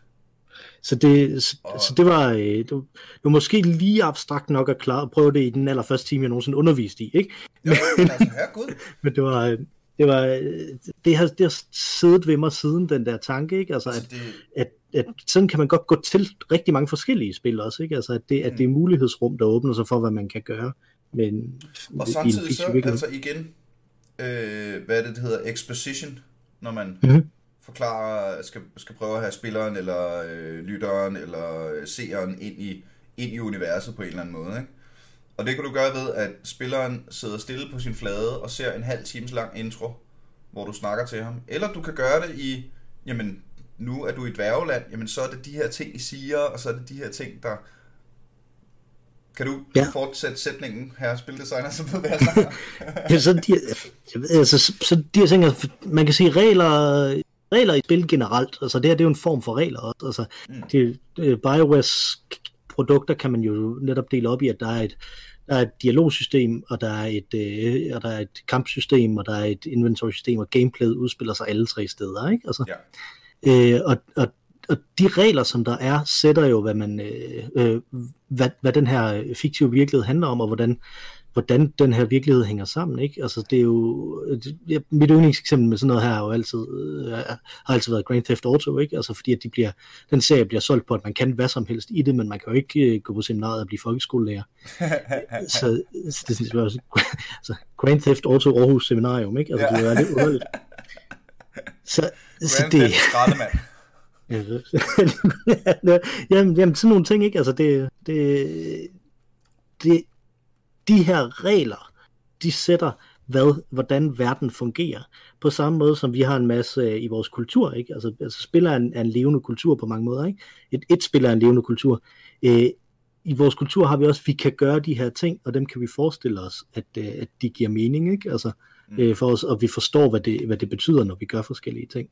Så det, så, Og- så det var, øh, det, var, det var måske lige abstrakt nok at klare at prøve det i den allerførste time, jeg nogensinde underviste i, ikke? Ja, men altså, herregud. Men det var, øh, det var, øh, det har, det har siddet ved mig siden, den der tanke, ikke? Altså, at, det, at, at sådan kan man godt gå til rigtig mange forskellige spil også, ikke? Altså, at det, at det er mulighedsrum, der åbner sig for, hvad man kan gøre. Men, og samtidig så, altså igen, øh, hvad er det, det hedder, exposition, når man Mhm. Forklarer, skal, skal prøve at have spilleren, eller øh, lytteren, eller øh, seeren ind i, ind i universet på en eller anden måde, ikke? Og det kan du gøre ved, at spilleren sidder stille på sin flade og ser en halv times lang intro, hvor du snakker til ham. Eller du kan gøre det i, jamen, nu er du i dværgeland, jamen så er det de her ting, I siger, og så er det de her ting, der... Kan du ja. Fortsætte sætningen, her spildesigner, så ved hvad jeg snakker? Ja, så de, altså, så, de her ting, man kan sige regler, regler i spil generelt, altså det her det er jo en form for regler også, altså Mm. mm. det, det, BioWare's produkter kan man jo netop dele op i, at der er et, der er et dialogsystem, og der er et, øh, og der er et kampsystem, og der er et inventory-system, og gameplayet udspiller sig alle tre steder, ikke? Altså, ja. Øh, og, og, og de regler, som der er, sætter jo, hvad, man, øh, øh, hvad, hvad den her fiktive virkelighed handler om, og hvordan, hvordan den her virkelighed hænger sammen. Ikke? Altså, det er jo, det, ja, mit yndlingseksempel med sådan noget her er jo altid, øh, har altid været Grand Theft Auto, ikke? Altså, fordi at de bliver, den serie bliver solgt på, at man kan hvad som helst i det, men man kan jo ikke øh, gå på seminaret og blive folkeskolelærer. så, så det synes jeg også, altså, Grand Theft Auto Aarhus Seminarium, ikke? Altså, Ja. det er lidt underligt. Så, så Grand det, Theft jamen, jamen, sådan nogle ting, ikke? Altså, det, det, det, de her regler, de sætter, hvad, hvordan verden fungerer. På samme måde som vi har en masse øh, i vores kultur, ikke? Altså, altså spiller er en, er en levende kultur på mange måder, ikke? Et, et spiller er en levende kultur. Øh, I vores kultur har vi også, vi kan gøre de her ting, og dem kan vi forestille os, at, øh, at de giver mening, ikke? Altså, mm. øh, for os, og vi forstår, hvad det, hvad det betyder, når vi gør forskellige ting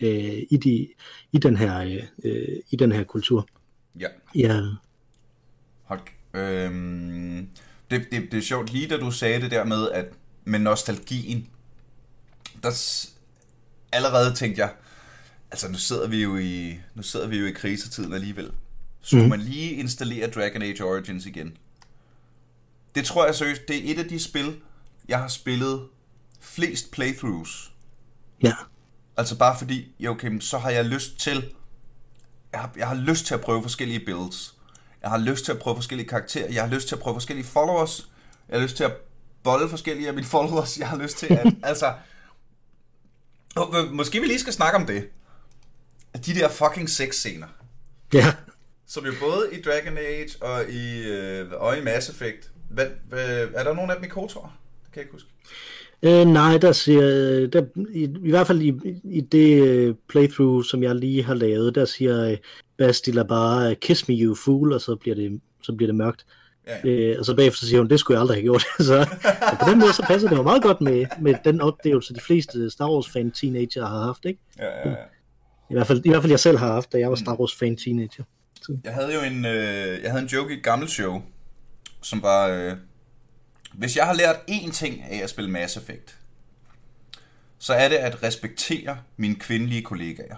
øh, i, de, i, den her, øh, i den her kultur. Ja. Ja. Hold, øhm, det, det, det er sjovt, lige da du sagde det der med, at med nostalgien, der allerede tænkte jeg, altså nu sidder vi jo i, nu sidder vi jo i krisetiden alligevel. Skulle mm. man lige installere Dragon Age Origins igen? Det tror jeg seriøst, det er et af de spil, jeg har spillet flest playthroughs. Ja. Altså bare fordi, okay, så har jeg lyst til, jeg har, jeg har lyst til at prøve forskellige builds. Jeg har lyst til at prøve forskellige karakterer. Jeg har lyst til at prøve forskellige followers. Jeg har lyst til at bolde forskellige af mine followers. Jeg har lyst til at, altså... Øh, Måske vi lige skal snakke om det. De der fucking sex scener. Ja. Som jo både i Dragon Age og i, øh, og i Mass Effect. Hvad, hvad, er der nogen af dem i KOTOR? Det kan jeg ikke huske. Øh, nej, der siger, der, i, i hvert fald i, i det øh, playthrough, som jeg lige har lavet, der siger Bastila bare, kiss me you fool, og så bliver det, så bliver det mørkt. Ja, ja. Øh, og så bagefter siger hun, det skulle jeg aldrig have gjort. så, så på den måde, så passer det jo meget godt med, med den oplevelse, de fleste Star Wars fan teenager har haft, ikke? Ja, ja, ja. I hvert fald, i hvert fald jeg selv har haft, da jeg var Star Wars fan teenager. Så. Jeg havde jo en, øh, jeg havde en joke i et gammelt show, som var, øh, hvis jeg har lært én ting af at spille Mass Effect, så er det at respektere mine kvindelige kollegaer.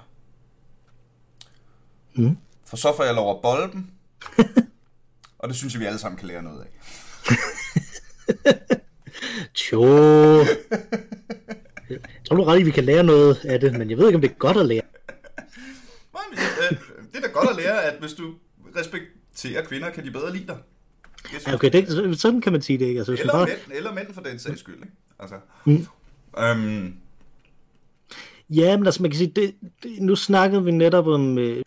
Mm. For så får jeg lov at bolde dem, og det synes jeg, vi alle sammen kan lære noget af. Tjo. Jeg tror du ret i, at vi kan lære noget af det, men jeg ved ikke, om det er godt at lære. Øh, Det er da godt at lære, at hvis du respekterer kvinder, kan de bedre lide dig. Ja, okay, det, sådan kan man sige det, ikke? Altså, Eller bare, mænd, eller mænd for den sags skyld, ikke? Altså, Mm. øhm, Ja, men altså man kan sige, det, det, nu snakkede vi netop om øh,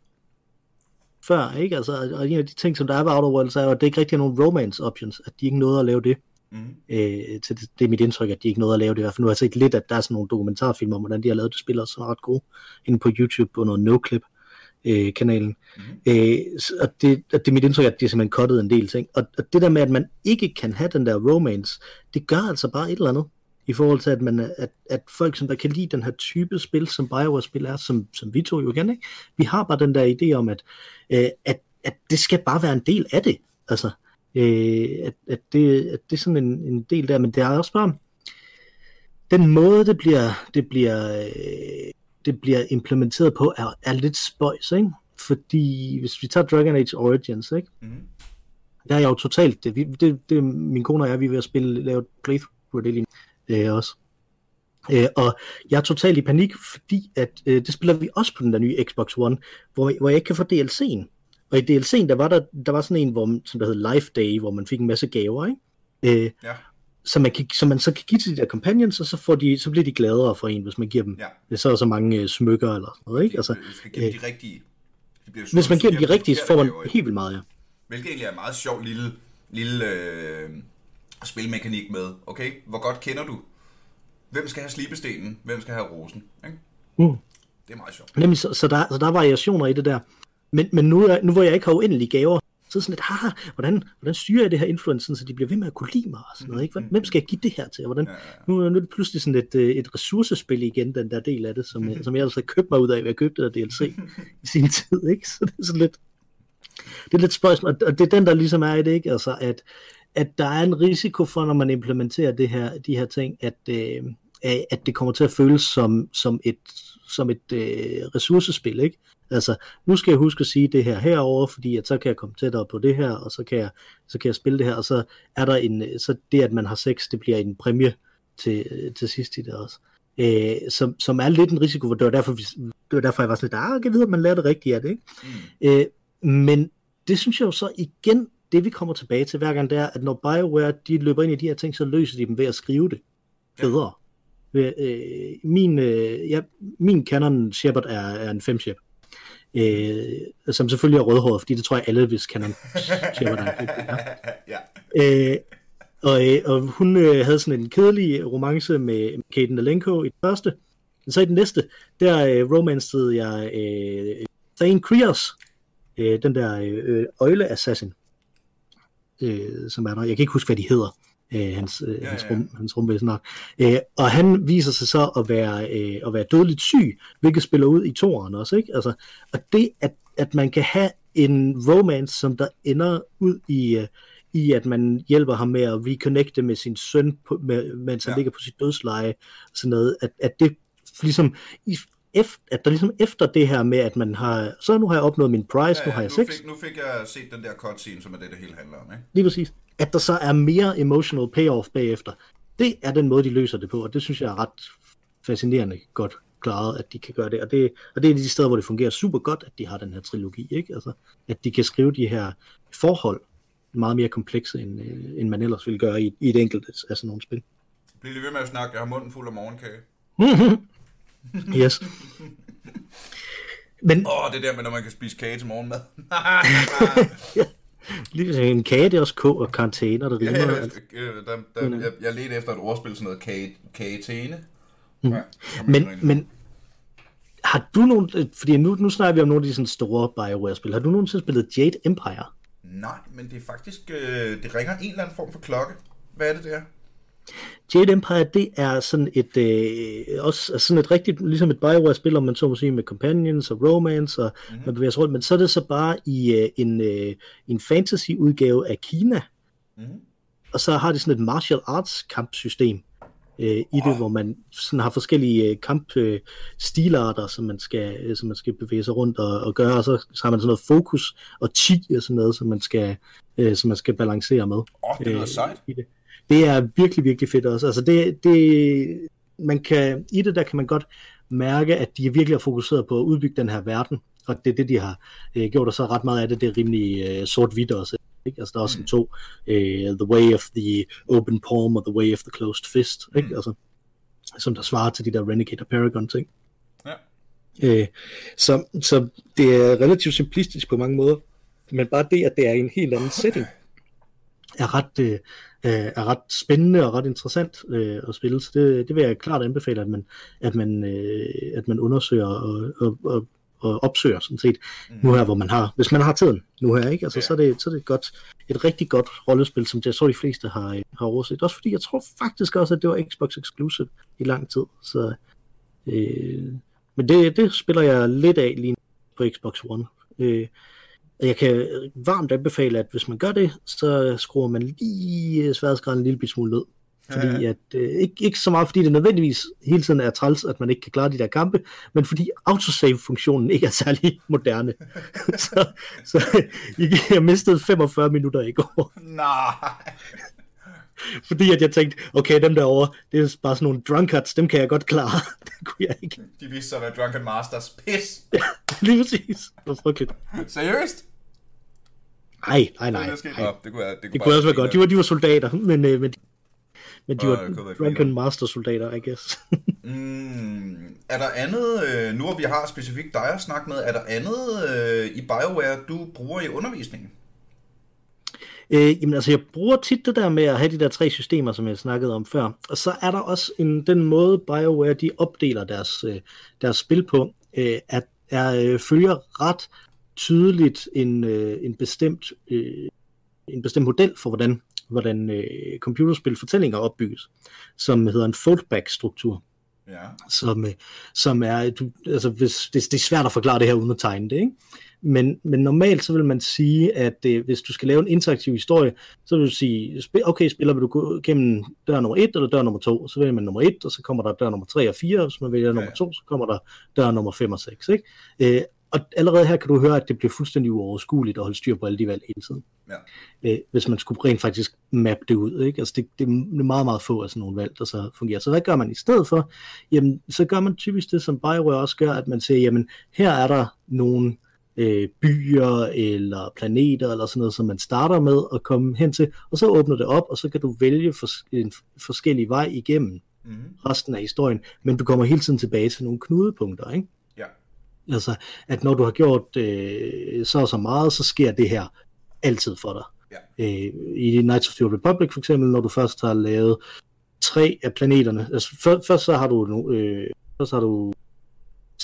før, ikke? Altså, og en af de ting, som der er ved Outer Worlds, er jo, at det ikke rigtig er nogen romance options, at de ikke nåede at lave det. mm, Øh, til det, det er mit indtryk, at de ikke nåede at lave det. I hvert fald nu har jeg set lidt, at der er sådan nogle dokumentarfilm om, hvordan de har lavet det spil, og så er ret gode, inde på YouTube under NoClip øh, kanalen. Mhm. Øh, og det, at det er mit indtryk, at de simpelthen cuttet en del ting. Og, og det der med, at man ikke kan have den der romance, det gør altså bare et eller andet i forhold til, at, man, at, at folk, som der kan lide den her type spil, som Bioware-spil er, som, som vi to jo igen, ikke? vi har bare den der idé om, at, øh, at, at det skal bare være en del af det. Altså, øh, at, at, det, at det er sådan en, en del der, men det er også bare, den måde, det bliver, det bliver, øh, det bliver implementeret på, er, er lidt spøjs, ikke? Fordi hvis vi tager Dragon Age Origins, ikke? mm, der er jeg jo totalt, det, vi, det, det min kone og jeg, vi er ved at spille, lave playthrough det lige øh, også. Øh, og jeg er totalt i panik, fordi at øh, det spiller vi også på den der nye Xbox One, hvor, hvor jeg ikke kan få DLC'en. Og i DLC'en, der var der, der var sådan en, hvor, man- som der hed Life Day, hvor man fik en masse gaver, ikke? Øh, ja, som, man kan, som man så kan give til de der companions, og så, får de, så bliver de gladere for en, hvis man giver dem ja. så så mange øh, smykker eller sådan noget, ikke? Altså, Du skal give dem de rigtige. De bliver hvis man giver dem de rigtige, så får man helt vildt meget, ja. Hvilket egentlig er en meget sjov lille, lille øh, spilmekanik med, okay, hvor godt kender du? Hvem skal have slibestenen? Hvem skal have rosen? Ikke? Mm. Det er meget sjovt. Nemlig, så, så, der, så der er variationer i det der. Men, men nu, nu hvor jeg ikke har uendelige gaver, så er sådan lidt, haha, hvordan, hvordan styrer jeg det her influencen, så de bliver ved med at kunne lide mig og sådan noget, ikke? Hvem- Hvem skal jeg give det her til? Hvordan, Ja, ja, nu, nu er det pludselig sådan et, øh, et ressourcespil igen, den der del af det, som, øh, som jeg altså købte mig ud af ved at købe det der DLC i sin tid, ikke? Så det er sådan lidt, det er lidt spørgsmål, og det er den, der ligesom er i det, ikke? Altså, at, at der er en risiko for, når man implementerer det her, de her ting, at, øh, at det kommer til at føles som, som et, som et øh, ressourcespil, ikke? Altså, nu skal jeg huske at sige det her herover, fordi at så kan jeg komme tættere på det her, og så kan jeg, så kan jeg spille det her, og så er der en, så det, at man har sex, det bliver en præmie til, til sidst i det også. Øh, som, som er lidt en risiko, for det var derfor, vi, det var derfor jeg var sådan lidt, ah, jeg ved, at man lærer det rigtigt af det, ikke? Mm. Øh, men det synes jeg jo så igen, det vi kommer tilbage til hver gang, det er, at når BioWare de løber ind i de her ting, så løser de dem ved at skrive det bedre. Ved, øh, min, øh, ja, min Canon Shepard er, er en 5 chip. Øh, som selvfølgelig er rødhåret, fordi det tror jeg alle, hvis Canon Shepard er en 5 ja. ja. Øh, Og, øh, og hun øh, havde sådan en kedelig romance med Kaden Alenko i det første. Men så i den næste, der øh, romancede jeg øh, Thane Krios, øh, den der øh, øjle-assassin, øh, som er der. Jeg kan ikke huske, hvad de hedder, øh, hans, øh, ja, hans, rum, ja. hans rumvæsen øh, Og han viser sig så at være, øh, at være dødeligt syg, hvilket spiller ud i toeren også. Ikke? Altså, og det, at, at man kan have en romance, som der ender ud i... Øh, i at man hjælper ham med at reconnecte med sin søn, på, med, mens han ja. ligger på sit dødsleje, sådan noget, at, at det ligesom, i, efter, at der ligesom efter det her med, at man har, så nu har jeg opnået min prize, ja, ja, nu har jeg sex. Fik, nu fik jeg set den der cutscene, som er det, det hele handler om, ikke? Lige præcis. At der så er mere emotional payoff bagefter. Det er den måde, de løser det på, og det synes jeg er ret fascinerende godt klaret, at de kan gøre det. Og det, og det er de steder, hvor det fungerer super godt, at de har den her trilogi, ikke? Altså, at de kan skrive de her forhold meget mere komplekse, end, øh, end man ellers ville gøre i, i et enkelt af sådan nogle spil. Bliv lige ved med at snakke, jeg har munden fuld af morgenkage. yes. Men... Åh, oh, det der med, når man kan spise kage til morgenmad. Lige en kage, det er også k og karantæner, der rimer. Ja, ja, der, der, jeg, jeg ledte efter et ordspil, sådan noget kage, kagetæne. Mm. Ja, men, men har du nogen, fordi nu, nu snakker vi om nogle af de sådan store Bioware-spil, har du nogensinde spillet Jade Empire? Nej, men det er faktisk, øh, det ringer en eller anden form for klokke. Hvad er det der? Jade Empire, det er sådan et, øh, også sådan et rigtigt, ligesom et Bioware-spil, om man så må sige, med companions og romance, og mm-hmm. man bevæger sig rundt, men så er det så bare i øh, en, øh, en fantasy-udgave af Kina. Mm-hmm. Og så har det sådan et martial arts kampsystem øh, i det, hvor man sådan har forskellige øh, kampstilarter, øh, som man skal øh, som man skal bevæge sig rundt og, og gøre, og så, så har man sådan noget fokus og chi og sådan noget, som man skal øh, som man skal balancere med. Åh, oh, det er øh, sejt. I det. Det er virkelig, virkelig fedt også. Altså det, det, man kan, i det der kan man godt mærke, at de virkelig har fokuseret på at udbygge den her verden, og det er det, de har øh, gjort, og så ret meget af det, det er rimelig øh, sort-hvidt også. Ikke? Altså der er også mm. to, uh, The Way of the Open Palm og The Way of the Closed Fist, ikke? Mm. Altså, som der svarer til de der Renegade og Paragon ting. Ja. Uh, så, så det er relativt simplistisk på mange måder, men bare det, at det er i en helt anden setting, er ret, uh, er ret spændende og ret interessant uh, at spille, så det, det vil jeg klart anbefale, at man, at man, uh, at man undersøger og, og, og og opsøger sådan set, mm. nu her, hvor man har, hvis man har tiden nu her, ikke? Altså, ja. så, er det, så er det et, godt, et rigtig godt rollespil, som jeg tror, de fleste har, har overset. Også fordi jeg tror faktisk også, at det var Xbox Exclusive i lang tid. Så, øh, men det, det spiller jeg lidt af lige på Xbox One. Øh, jeg kan varmt anbefale, at hvis man gør det, så skruer man lige sværhedsgraden en lille smule ned. Fordi ja, ja. at, øh, ikke, ikke så meget fordi det nødvendigvis hele tiden er træls, at man ikke kan klare de der kampe, men fordi autosave-funktionen ikke er særlig moderne. så, så jeg mistede 45 minutter i går. Nej. fordi at jeg tænkte, okay, dem derovre, det er bare sådan nogle drunkards, dem kan jeg godt klare. det kunne jeg ikke. De viste sig at være drunken masters. Pis! ja, lige præcis. Det var frygteligt. Seriøst? Nej, nej, nej. Det, nej. det kunne, det kunne, det kunne også være godt. De var, de var soldater, men, øh, men men de var Drunken Master-soldater, I guess. mm, er der andet, øh, nu hvor vi har specifikt dig at snakke med, er der andet øh, i BioWare, du bruger i undervisningen? Øh, jamen altså, jeg bruger tit det der med at have de der tre systemer, som jeg snakkede om før. Og så er der også en, den måde, BioWare de opdeler deres, øh, deres spil på, øh, at er, øh, følger ret tydeligt en, øh, en bestemt øh, en bestemt model for, hvordan hvordan øh, computerspil fortællinger opbygges, som hedder en foldback-struktur. Ja. Som, øh, som er, du, altså hvis, det, det er svært at forklare det her uden at tegne det, ikke? Men, men normalt så vil man sige, at øh, hvis du skal lave en interaktiv historie, så vil du sige, okay, spiller vil du gå gennem dør nummer 1 eller dør nummer 2, så vælger man nummer 1, og så kommer der dør nummer 3 og 4, og hvis man vælger ja. nummer 2, så kommer der dør nummer 5 og 6, ikke? Øh, og allerede her kan du høre, at det bliver fuldstændig uoverskueligt at holde styr på alle de valg hele tiden. Ja. Øh, hvis man skulle rent faktisk mappe det ud. Ikke? Altså det, det er meget, meget få af sådan nogle valg, der så fungerer. Så hvad gør man i stedet for? Jamen, så gør man typisk det, som Bioware også gør, at man siger, jamen, her er der nogle øh, byer eller planeter eller sådan noget, som man starter med at komme hen til, og så åbner det op, og så kan du vælge fors- en forskellig vej igennem mm-hmm. resten af historien, men du kommer hele tiden tilbage til nogle knudepunkter, ikke? Altså, at når du har gjort øh, så og så meget, så sker det her altid for dig. Ja. Øh, I Knights of the Republic for eksempel, når du først har lavet tre af planeterne. Altså, for, først så har du, øh, først har du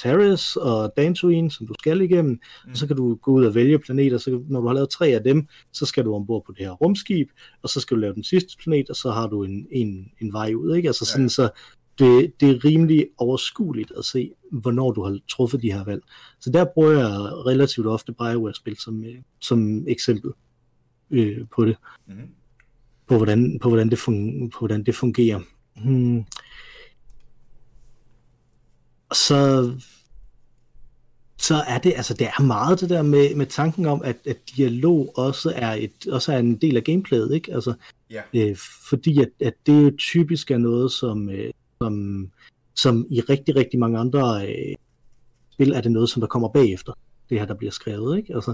Taris og Dantooine, som du skal igennem, mm. og så kan du gå ud og vælge planeter, så når du har lavet tre af dem, så skal du ombord på det her rumskib, og så skal du lave den sidste planet, og så har du en, en, en vej ud, ikke? Altså sådan, Ja. så det, det er rimelig overskueligt at se, hvornår du har truffet de her valg. Så der bruger jeg relativt ofte Bioware-spil som, øh, som eksempel øh, på det, Mm-hmm. på hvordan, på hvordan, det, fun, på hvordan det fungerer. Hmm. Og så så er det, altså det er meget det der med, med tanken om, at, at dialog også er, et, også er en del af gameplayet, ikke? Altså, Ja. øh, fordi at, at det jo typisk er noget, som, øh, som, som i rigtig, rigtig mange andre øh, spil er det noget, som der kommer bagefter, det her, der bliver skrevet, ikke? Altså,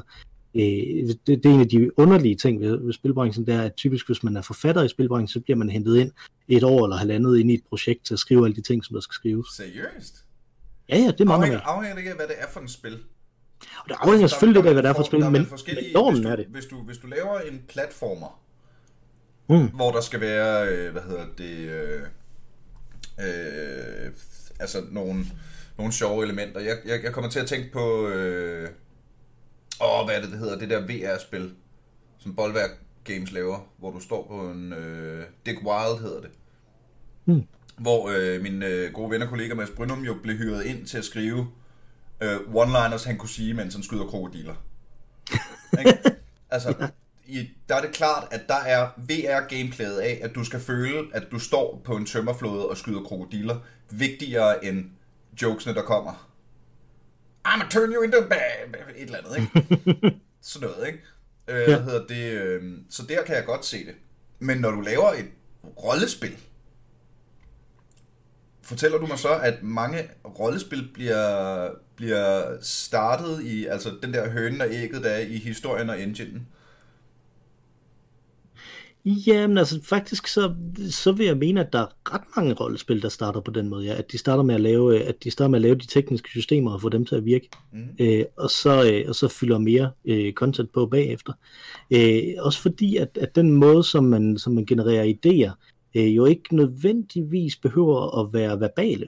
øh, det, det er en af de underlige ting ved, ved spilbranchen, det er, at typisk, hvis man er forfatter i spilbranchen, så bliver man hentet ind et år eller halvandet ind i et projekt til at skrive alle de ting, som der skal skrives. Seriøst? Ja, ja, det er mange Afhænger, af. afhænger det ikke af, hvad det er for et spil? Og det afhænger selvfølgelig lidt af, hvad det er for et spil, men, men normen er det. Hvis du, hvis du laver en platformer, Mm. hvor der skal være, øh, hvad hedder det, øh, øh, altså nogle, nogle sjove elementer. Jeg, jeg, jeg kommer til at tænke på, øh, åh, hvad er det, det hedder, det der VR-spil, som Bolværk Games laver, hvor du står på en, øh, Dick Wild hedder det. Mm. Hvor øh, min øh, gode ven og kollega Mads Brynum jo blev hyret ind til at skrive øh, one-liners, han kunne sige, mens han skyder krokodiler. Ikke? Altså, i, der er det klart, at der er VR-gameplayet af, at du skal føle, at du står på en tømmerflåde og skyder krokodiler, vigtigere end jokesene, der kommer. I'm gonna turn you into a bag, et eller andet, ikke? Sådan noget, ikke? Øh, Ja. Hedder det? Øh, så der kan jeg godt se det. Men når du laver et rollespil, fortæller du mig så, at mange rollespil bliver, bliver startet i, altså den der hønen og ægget, der er i historien og enginen? Jamen altså faktisk så, så vil jeg mene, at der er ret mange rollespil, der starter på den måde, ja. At de starter med at lave, at de starter med at lave de tekniske systemer og få dem til at virke. Mm. Øh, og, så, øh, og så fylder mere øh, content på bagefter. Øh, også fordi, at, at den måde, som man, som man genererer idéer, øh, jo ikke nødvendigvis behøver at være verbale.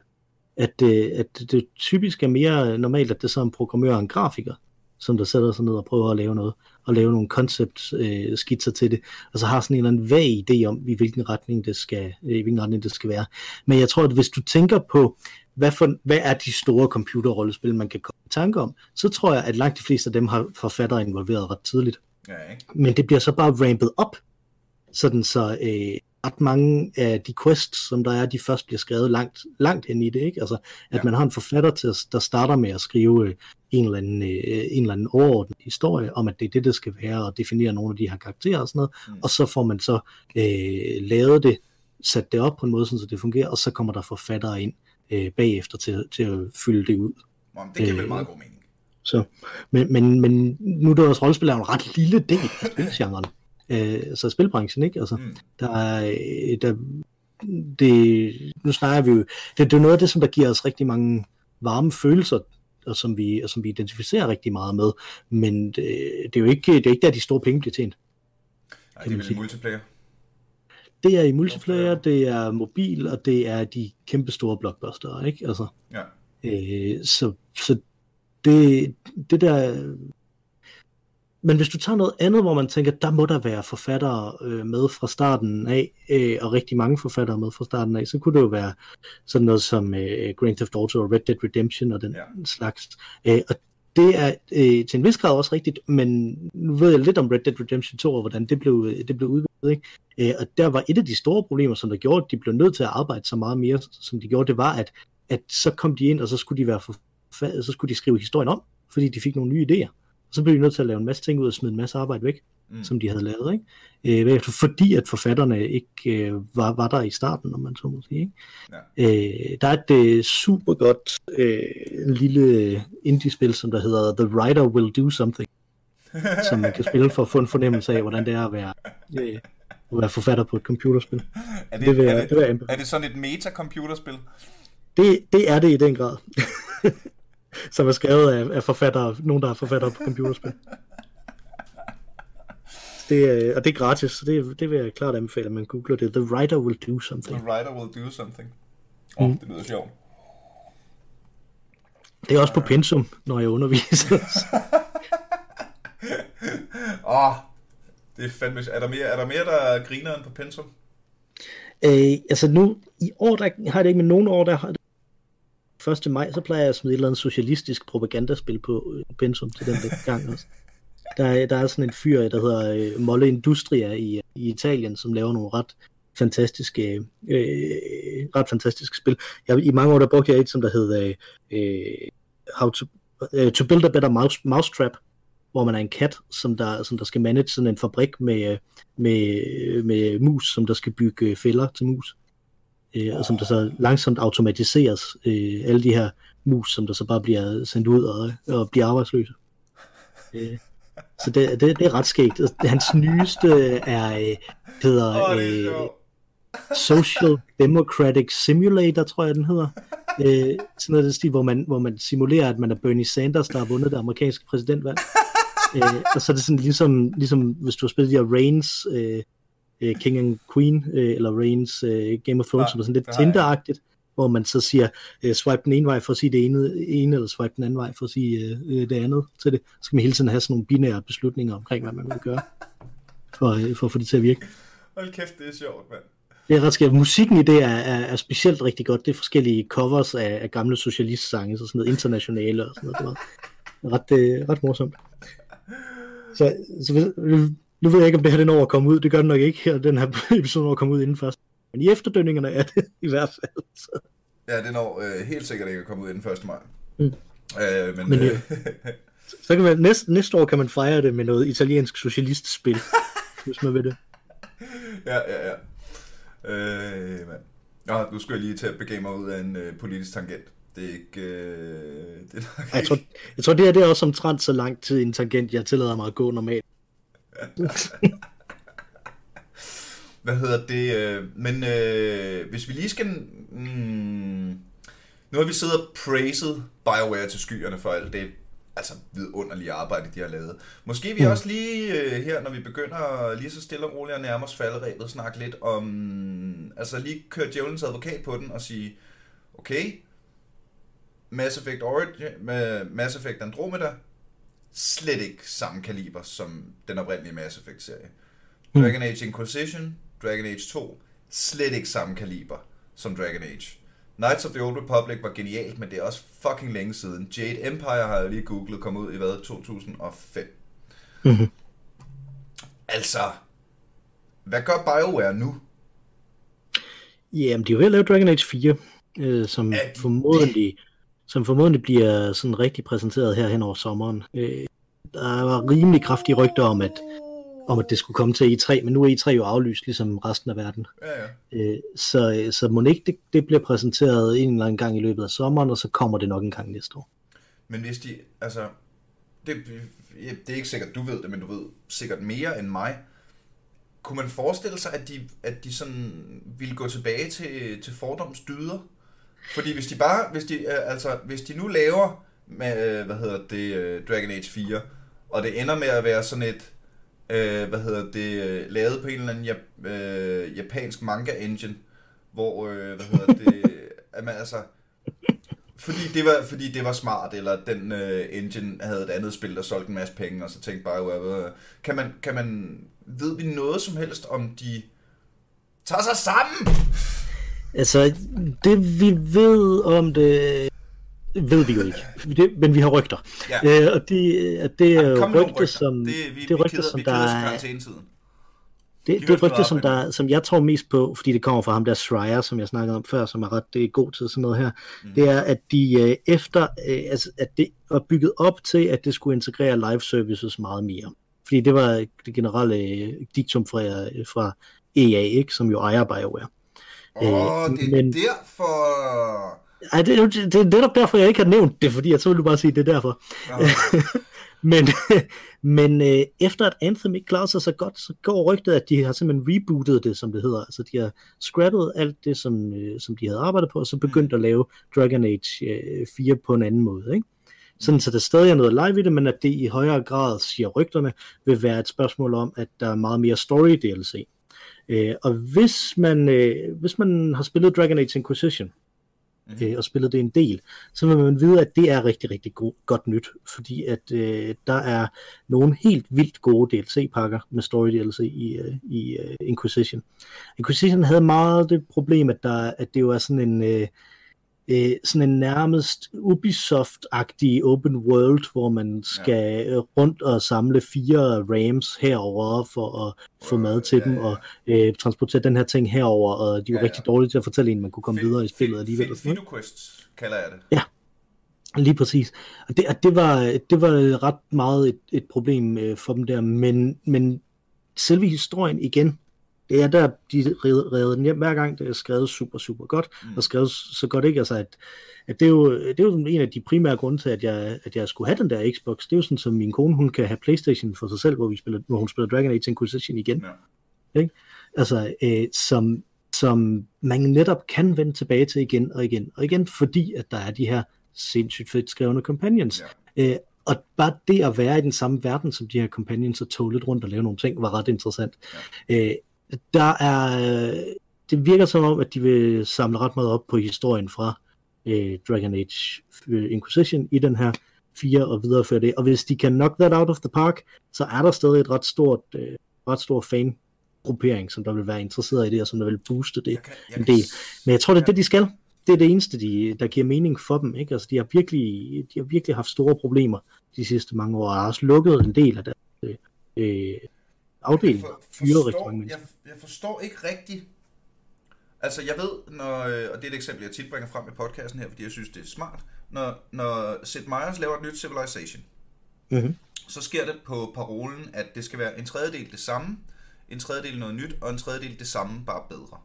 At, øh, at det typisk er mere normalt, at det så er en programmør og en grafiker, som der sætter sig ned og prøver at lave noget, og lave nogle concept øh, skitser til det, og så har sådan en eller anden vag idé om, i hvilken retning det skal, øh, i hvilken retning det skal være. Men jeg tror, at hvis du tænker på, hvad, for, hvad er de store computerrollespil, man kan komme i tanke om, så tror jeg, at langt de fleste af dem har forfattere involveret ret tidligt. Ja, ikke? Men det bliver så bare rampet op, sådan så øh, ret mange af de quests, som der er, de først bliver skrevet langt, langt hen i det, ikke? Altså, at Ja. man har en forfatter, til, der starter med at skrive øh, en eller, anden, øh, en eller anden overordnet historie, om at det er det, det skal være, og definere nogle af de her karakterer og sådan noget, Mm. og så får man så øh, lavet det, sat det op på en måde, sådan, så det fungerer, og så kommer der forfattere ind øh, bagefter til, til at fylde det ud. Nå, men det giver vel Øh, meget god mening. Så, men, men, men nu er det også rollespil er en ret lille del af spilgenren. Øh, så spilbranchen, ikke? Altså, Mm. der er, øh, der, det, nu snakker vi jo, det, det er noget af det, som der giver os rigtig mange varme følelser, og som vi, og som vi identificerer rigtig meget med, men det, det er jo ikke, det er ikke der, de store penge bliver tjent. Nej, det er vel multiplayer. Det er i multiplayer, det er mobil, og det er de kæmpe store blockbuster, ikke? Altså, Ja. Øh, så, så det, det der... Men hvis du tager noget andet, hvor man tænker, der må der være forfattere øh, med fra starten af, øh, og rigtig mange forfattere med fra starten af, så kunne det jo være sådan noget som øh, Grand Theft Auto og Red Dead Redemption og den Ja. slags. Øh, og det er øh, til en vis grad også rigtigt, men nu ved jeg lidt om Red Dead Redemption 2 og hvordan det blev, det blev udviklet. Ikke? Øh, og der var et af de store problemer, som der gjorde, at de blev nødt til at arbejde så meget mere, som de gjorde, det var, at at så kom de ind, og så skulle de være for, så skulle de skrive historien om, fordi de fik nogle nye idéer. Og så blev de nødt til at lave en masse ting ud og smide en masse arbejde væk, Mm. som de havde lavet, ikke? Øh, bagefter, fordi at forfatterne ikke øh, var, var der i starten, om man så må sige. Ikke? Øh, der er et øh, super godt øh, lille indie-spil, som der hedder The Writer Will Do Something, som man kan spille for at få en fornemmelse af, hvordan det er at være, øh, at være forfatter på et computerspil. Er det, Det vil er, det, det vil er det sådan et meta-computerspil? Det, det er det i den grad. som er skrevet af, af forfattere, nogen der er forfattere på computerspil. det, og det er gratis, så det, det vil jeg klart anbefale, at man googler det. The writer will do something. The writer will do something. Åh, oh, mm. det lyder sjovt. Det er også på pensum, når jeg underviser. Åh, oh, det er fandme... Er der mere, er der, mere der griner end på pensum? Øh, altså nu, i år, der har det ikke, men nogle år, der har 1. maj, så plejer jeg at smide et eller andet socialistisk propagandaspil på øh, pensum til den der gang også. Der, der er sådan en fyr, der hedder øh, Molle Industria i, i Italien, som laver nogle ret fantastiske, øh, ret fantastiske spil. Jeg, I mange år der brugte jeg et, som der hed øh, How to, øh, to Build a Better mouse, Mousetrap, hvor man er en kat, som der, som der skal manage sådan en fabrik med, øh, med, øh, med mus, som der skal bygge fælder til mus. Øh, og som der så langsomt automatiseres, øh, alle de her mus, som der så bare bliver sendt ud og, og bliver arbejdsløse. Øh, så det, det, det er ret skægt. Hans nyeste er, øh, hedder øh, Social Democratic Simulator, tror jeg den hedder. Øh, sådan noget det stil, hvor man, hvor man simulerer, at man er Bernie Sanders, der har vundet det amerikanske præsidentvalg. øh, og så er det sådan ligesom, ligesom hvis du har spillet de her Reigns, øh, øh, King and Queen, øh, eller Reigns øh, Game of Thrones, ja, som er sådan lidt Tinder-agtigt, hvor man så siger, øh, swipe den ene vej for at sige det ene, ene eller swipe den anden vej for at sige øh, øh, det andet til det. Så skal man hele tiden have sådan nogle binære beslutninger omkring, hvad man vil gøre, for, øh, for at få det til at virke. Hold kæft, det er sjovt, mand. Det er ret skært. Musikken i det er, er, er specielt rigtig godt. Det er forskellige covers af, af gamle socialistsange, så sådan noget internationale og sådan noget. Det er ret, øh, ret morsomt. Så, så nu ved jeg ikke, om det her den over at komme ud. Det gør det nok ikke her, den her episode over at komme ud inden først. Men i efterdønningerne er det i hvert fald. Så. Ja, det når øh, helt sikkert ikke at komme ud inden 1. maj. Mm. Øh, men, men øh, så kan man, næste, næste år kan man fejre det med noget italiensk socialistspil, hvis man vil det. Ja, ja, ja. Øh, man. Nå, nu skal jeg lige til at begive mig ud af en øh, politisk tangent. Det er ikke... Øh, det er ikke... Jeg, tror, jeg tror, det her det er også omtrent så lang tid en tangent, jeg tillader mig at gå normalt. Hvad hedder det? Øh, men øh, hvis vi lige skal... Mm, nu har vi siddet og praised BioWare til skyerne for alt det altså vidunderlige arbejde, de har lavet. Måske vi mm. også lige øh, her, når vi begynder lige så stille og roligt at nærme os falderæbet, snakke lidt om, altså lige køre djævelens advokat på den og sige, okay, Mass Effect Origin, Mass Effect Andromeda, slet ikke samme kaliber som den oprindelige Mass Effect-serie. Mm. Dragon Age Inquisition, Dragon Age 2, slet ikke samme kaliber som Dragon Age. Knights of the Old Republic var genialt, men det er også fucking længe siden. Jade Empire har jeg lige googlet, kom ud i hvad, 2005. Mm-hmm. Altså, hvad gør BioWare nu? Jamen, de er jo ved at lave Dragon Age 4, øh, som formodentlig som formodentlig bliver sådan rigtig præsenteret her hen over sommeren. Øh, der var rimelig kraftige rygter om, at om at det skulle komme til E3, men nu er E3 jo aflyst, ligesom resten af verden. Ja, ja. Øh, så, så må ikke det, det bliver præsenteret en eller anden gang i løbet af sommeren, og så kommer det nok en gang næste år. Men hvis de, altså, det, det er ikke sikkert, du ved det, men du ved sikkert mere end mig. Kunne man forestille sig, at de, at de sådan ville gå tilbage til, til fordomsdyder? Fordi hvis de bare, hvis de, øh, altså, hvis de nu laver med, øh, hvad hedder det, Dragon Age 4, og det ender med at være sådan et, øh, hvad hedder det, øh, lavet på en eller anden jap, øh, japansk manga engine, hvor, øh, hvad hedder det, at man, altså, fordi det, var, fordi det var smart, eller den øh, engine havde et andet spil, der solgte en masse penge, og så tænkte bare, øh, kan man, kan man, ved vi noget som helst om de tager sig sammen? Altså, det vi ved om det, ved vi jo ikke, det, men vi har rygter. Ja. Øh, og det, det er jo rygter, som, det, vi, det er rygter, som der er... Det, det er rygte, som, der, som jeg tror mest på, fordi det kommer fra ham der Schreier, som jeg snakkede om før, som er ret det er god til sådan noget her, mm. det er, at de øh, efter, øh, altså, at det er bygget op til, at det skulle integrere live services meget mere. Fordi det var det generelle øh, diktum fra, fra EA, ikke, som jo ejer BioWare. Åh, oh, det er men, derfor... Ej, det, det, det er netop derfor, jeg ikke har nævnt det, fordi jeg så ville du bare sige, det er derfor. Men men øh, efter at Anthem ikke klarede sig så godt, så går rygtet, at de har simpelthen rebootet det, som det hedder. Altså de har scrappet alt det, som, øh, som de havde arbejdet på, og så begyndt mm. at lave Dragon Age øh, 4 på en anden måde. Ikke? Sådan så der stadig er noget live i det, men at det i højere grad, siger rygterne, vil være et spørgsmål om, at der er meget mere story DLC. Øh, og hvis man, øh, hvis man har spillet Dragon Age Inquisition, øh, og spillet det en del, så vil man vide, at det er rigtig, rigtig go- godt nyt, fordi at øh, der er nogle helt vildt gode DLC-pakker med story DLC i, øh, i øh, Inquisition. Inquisition havde meget det problem, at, der, at det jo er sådan en... Øh, øh, sådan en nærmest Ubisoft-agtig open world, hvor man skal ja. rundt og samle fire rams herover for at få mad til ja, dem, ja. og øh, transportere den her ting herover, og de er jo ja, ja. rigtig dårlige til at fortælle en, man kunne komme fin, videre i spillet alligevel. Fido quests kalder jeg det. Ja, Lige præcis. Og det, og det, var, det var ret meget et, et problem øh, for dem der, men, men selve historien igen, det er der, de redder den hjem hver gang, det er skrevet super, super godt, mm. og skrevet så godt ikke, altså at, at det, er jo, det er jo en af de primære grunde til, at jeg, at jeg skulle have den der Xbox, det er jo sådan, som min kone, hun kan have Playstation for sig selv, hvor, vi spiller, hvor hun spiller Dragon Age Inquisition igen. Ja. Ikke? Altså, øh, som, som man netop kan vende tilbage til igen og igen og igen, fordi at der er de her sindssygt fedt skrevne companions. Ja. Øh, og bare det at være i den samme verden som de her companions og tåle lidt rundt og lave nogle ting, var ret interessant. Ja. Øh, der er, det virker som om, at de vil samle ret meget op på historien fra øh, Dragon Age øh, Inquisition i den her fire og videreføre det. Og hvis de kan knock that out of the park, så er der stadig et ret stort, øh, ret stor fan gruppering, som der vil være interesseret i det, og som der vil booste det jeg kan, jeg en del. Men jeg tror, det er det, de skal. Det er det eneste, de, der giver mening for dem. Ikke? Altså, de, har virkelig, de har virkelig haft store problemer de sidste mange år, og har også lukket en del af deres øh, afdeling for, fyre rigtig mange Jeg, jeg forstår ikke rigtigt, altså jeg ved, når, øh, og det er et eksempel, jeg tit bringer frem i podcasten her, fordi jeg synes, det er smart, når, når Sid Meier's laver et nyt Civilization, mm-hmm. så sker det på parolen, at det skal være en tredjedel det samme, en tredjedel noget nyt, og en tredjedel det samme, bare bedre.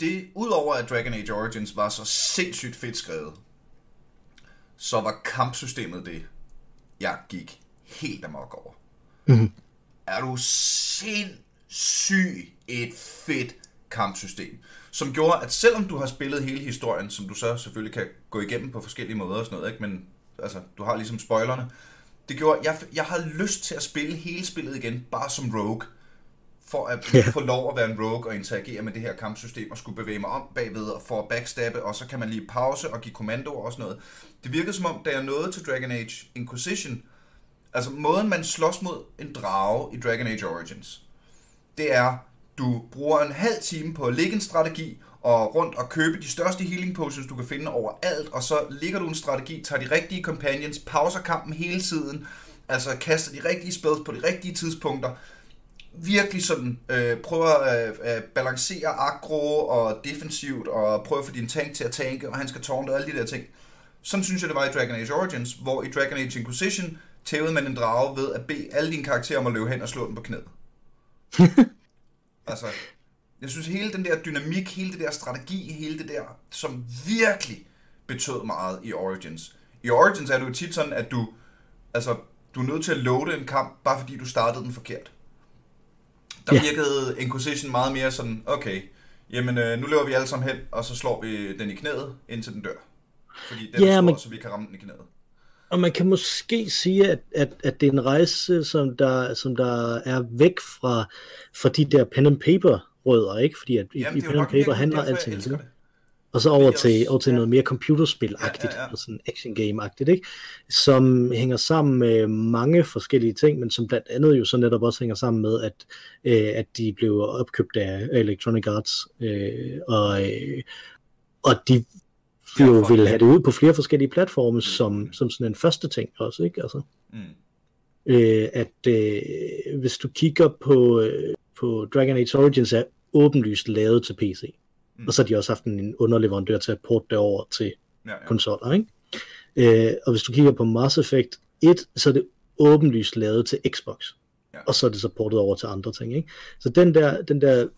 Det, udover at Dragon Age Origins var så sindssygt fedt skrevet, så var kampsystemet det, jeg gik helt amok over. Mm-hmm. Er du sindssyg et fedt kampsystem, som gjorde, at selvom du har spillet hele historien, som du så selvfølgelig kan gå igennem på forskellige måder og sådan noget, ikke? men altså, du har ligesom spoilerne, det gjorde, jeg, jeg havde lyst til at spille hele spillet igen, bare som rogue, for at yeah. få lov at være en rogue og interagere med det her kampsystem, og skulle bevæge mig om bagved og få at backstabbe, og så kan man lige pause og give kommandoer og sådan noget. Det virkede som om, da jeg nåede til Dragon Age Inquisition, Altså, måden man slås mod en drage i Dragon Age Origins, det er, du bruger en halv time på at lægge en strategi, og rundt og købe de største healing potions, du kan finde overalt, og så ligger du en strategi, tager de rigtige companions, pauser kampen hele tiden, altså kaster de rigtige spells på de rigtige tidspunkter, virkelig sådan øh, prøver øh, at øh, balancere aggro og defensivt, og prøver at få din tank til at tanke, og han skal tårne og alle de der ting. Sådan synes jeg, det var i Dragon Age Origins, hvor i Dragon Age Inquisition, tævede man en drage ved at bede alle dine karakterer om at løbe hen og slå den på knæet. altså, jeg synes hele den der dynamik, hele det der strategi, hele det der, som virkelig betød meget i Origins. I Origins er det jo tit sådan, at du, altså, du er nødt til at loade en kamp, bare fordi du startede den forkert. Der yeah. virkede Inquisition meget mere sådan, okay, jamen øh, nu løber vi alle sammen hen, og så slår vi den i knæet, indtil den dør. Fordi den yeah, er stor, men... så vi kan ramme den i knæet. Og man kan måske sige, at, at, at det er en rejse, som der, som der er væk fra, fra de der pen and paper rødder, ikke? Fordi at Jamen, i pen and paper handler alting det. Og så over til, over til ja. noget mere computerspil-agtigt, ja, ja, ja. og sådan action game-agtigt, ikke? Som hænger sammen med mange forskellige ting, men som blandt andet jo så netop også hænger sammen med, at, øh, at de blev opkøbt af Electronic Arts, øh, og, øh, og de de jo vil have det ud på flere forskellige platforme, mm. som, som sådan en første ting også, ikke? Altså, mm. øh, at øh, hvis du kigger på, øh, på Dragon Age Origins, er åbenlyst lavet til PC. Mm. Og så har de også haft en underleverandør til at porte det over til ja, ja. konsoller, ikke? Øh, og hvis du kigger på Mass Effect 1, så er det åbenlyst lavet til Xbox. Ja. Og så er det så portet over til andre ting, ikke? Så den der, den der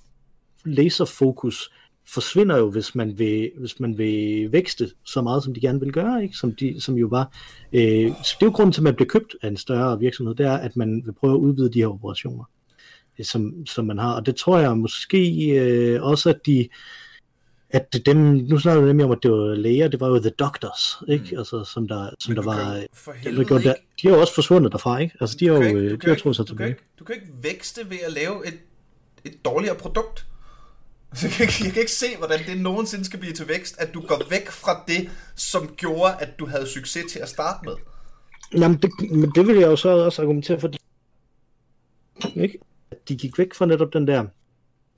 laserfokus forsvinder jo, hvis man vil, hvis man vil vækste så meget, som de gerne vil gøre, ikke? Som, de, som jo var... Øh, så det er jo grunden til, at man bliver købt af en større virksomhed, det er, at man vil prøve at udvide de her operationer, øh, som, som man har. Og det tror jeg måske øh, også, at de at dem, nu snakker vi nemlig om, at det var læger, det var jo The Doctors, ikke? Mm. Altså, som der, som der var, for helvede, der, der, de er jo også forsvundet derfra, ikke? Altså, de har jo, ikke, de har sig tilbage. Du kan, ikke, du kan ikke vækste ved at lave et, et dårligere produkt. Så jeg, kan ikke, jeg kan ikke se, hvordan det nogensinde skal blive til vækst, at du går væk fra det, som gjorde, at du havde succes til at starte med. Jamen, det, men det vil jeg jo så også argumentere for. Ikke? At de gik væk fra netop den der,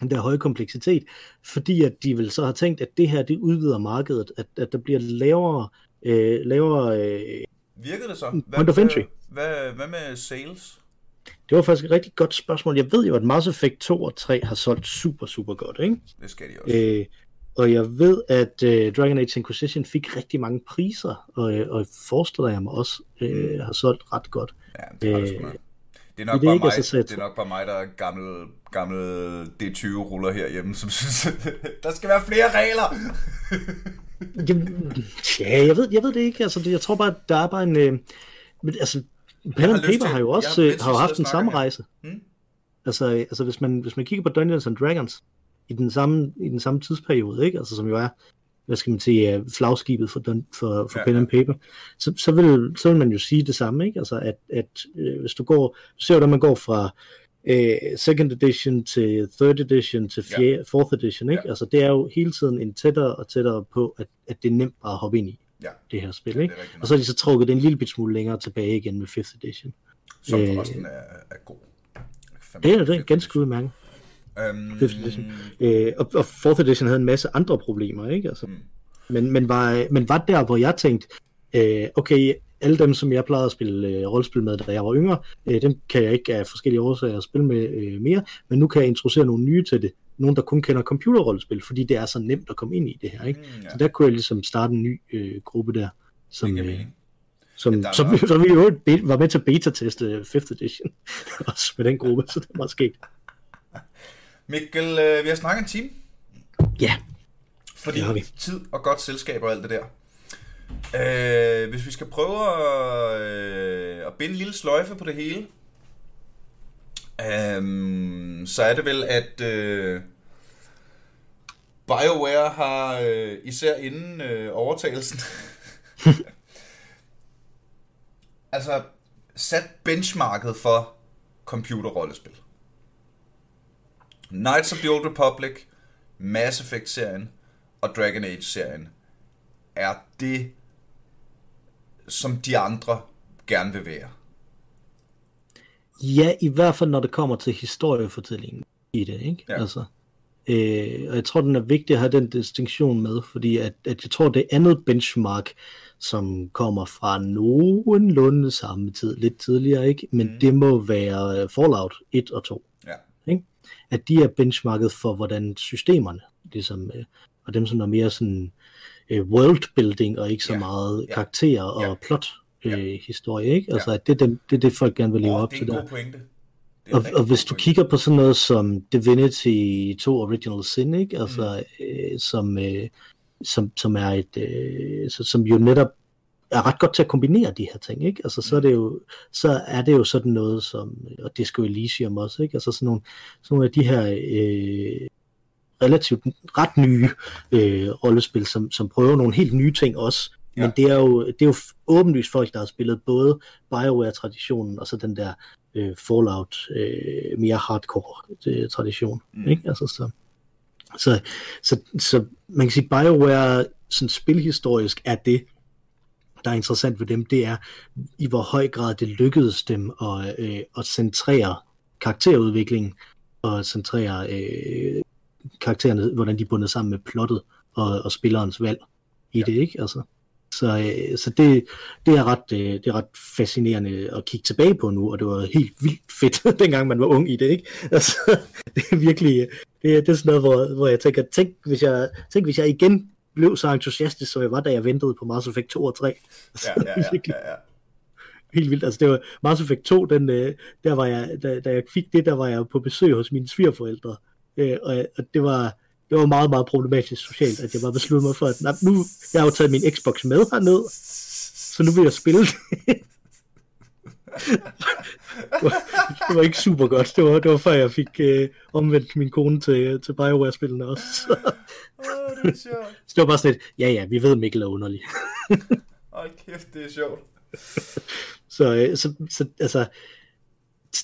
den der høje kompleksitet, fordi at de vil så have tænkt, at det her, det udvider markedet, at, at der bliver lavere, øh, lavere øh, Virkede det så? Hvad, point of entry. Hvad, hvad med sales? Det var faktisk et rigtig godt spørgsmål. Jeg ved jo, at Mass Effect 2 og 3 har solgt super, super godt, ikke? Det skal de også. Øh, og jeg ved, at uh, Dragon Age Inquisition fik rigtig mange priser, og, øh, og forestiller jeg mig også uh, har solgt ret godt. Ja, det har det sgu nok. Det er nok, det, bare mig, altså det er nok bare mig, der er gammel, gammel D20-ruller herhjemme, som synes, der skal være flere regler. Jamen, ja, jeg ved, jeg ved det ikke. Altså, det, jeg tror bare, der er bare en... Øh, men, altså, Pen and Paper har jo også har, har jo haft den samme her. rejse. Hmm? Altså, altså hvis, man, hvis man kigger på Dungeons and Dragons i den samme, i den samme tidsperiode, ikke? Altså, som jo er hvad skal man sige, flagskibet for, for, for ja, pen and paper, så, så, vil, så vil man jo sige det samme, ikke? Altså, at, at øh, hvis du går, du ser jo, man går fra øh, second edition til third edition til fjerde, ja. fourth edition, ikke? Ja. Altså, det er jo hele tiden en tættere og tættere på, at, at det er nemt bare at hoppe ind i ja. det her spil, ikke? Ja, og så har de så trukket det en lille smule længere tilbage igen med 5th edition. Som øh, forresten er, er god. Det er det, ganske udmærket. Um... 5th edition. Øh, og, og 4th edition havde en masse andre problemer, ikke? Altså, mm. men, men, var, men var der, hvor jeg tænkte, øh, okay, alle dem, som jeg plejede at spille øh, rollespil med, da jeg var yngre, øh, dem kan jeg ikke af forskellige årsager spille med øh, mere, men nu kan jeg introducere nogle nye til det nogen, der kun kender computerrollespil, fordi det er så nemt at komme ind i det her. Ikke? Mm, ja. Så der kunne jeg ligesom starte en ny øh, gruppe der, som, øh, som, ja, som, som, som vi jo var med til at beta-teste 5th edition, også med den gruppe, så det var sket. Mikkel, øh, vi har snakket en time. Ja, fordi det har vi. tid og godt selskab og alt det der. Øh, hvis vi skal prøve at, øh, at binde en lille sløjfe på det hele, øh, så er det vel, at øh, BioWare har øh, især inden øh, overtagelsen altså sat benchmarket for computerrollespil. Knights of the Old Republic, Mass Effect-serien og Dragon Age-serien er det, som de andre gerne vil være. Ja, i hvert fald når det kommer til historiefortællingen i det, ikke? Ja. Altså, øh, og jeg tror, den er vigtig at have den distinktion med, fordi at, at jeg tror, det er andet benchmark, som kommer fra nogenlunde samme tid, lidt tidligere, ikke? Men mm. det må være Fallout 1 og 2. Ja. Ikke? At de er benchmarket for, hvordan systemerne, ligesom, øh, og dem, som er mere sådan øh, worldbuilding, og ikke så ja. meget ja. karakterer og ja. plot øh, ja. historie, ikke? Altså, ja. at det, er det, det er det, folk gerne vil leve oh, op til der. Pointe. Og, og hvis du kigger på sådan noget som Divinity 2 Original Sin, ikke? Altså, mm. øh, som, øh, som, som er et, øh, så, som jo netop er ret godt til at kombinere de her ting, ikke? Altså, så er det jo, så er det jo sådan noget som, og Disco Elysium også, ikke? Altså sådan nogle, sådan nogle af de her øh, relativt ret nye øh, rollespil, som, som prøver nogle helt nye ting også, Ja. Men det er, jo, det er jo åbenlyst folk, der har spillet både Bioware-traditionen og så den der øh, Fallout øh, mere hardcore øh, tradition. Mm. Ikke? Altså, så, så, så, så man kan sige, Bioware sådan spilhistorisk er det, der er interessant ved dem, det er i hvor høj grad det lykkedes dem at, øh, at centrere karakterudviklingen og centrere øh, karaktererne, hvordan de bundet sammen med plottet og, og spillerens valg i ja. det, ikke? Altså. Så, øh, så det, det, er ret, øh, det er ret fascinerende at kigge tilbage på nu, og det var helt vildt fedt, dengang man var ung i det, ikke? Altså, det er virkelig, det, det er sådan noget, hvor, hvor jeg tænker, tænk hvis jeg, tænk hvis jeg igen blev så entusiastisk, som jeg var, da jeg ventede på Mass Effect 2 og 3. Altså, ja, ja, ja, ja, ja. Helt vildt, altså det var Mass Effect 2, den, øh, der var jeg, da, da jeg fik det, der var jeg på besøg hos mine svigerforældre, og, og det var, det var meget, meget problematisk socialt, at jeg bare besluttede mig for, at nej, nu jeg har jo taget min Xbox med herned, så nu vil jeg spille det. det var ikke super godt. Det var, det var før jeg fik øh, omvendt min kone til, til Bioware-spillene også. Så, Åh, det er sjovt. så det var bare sådan lidt, ja ja, vi ved Mikkel er underlig. Hold kæft, det er sjovt. Så, øh, så, så altså,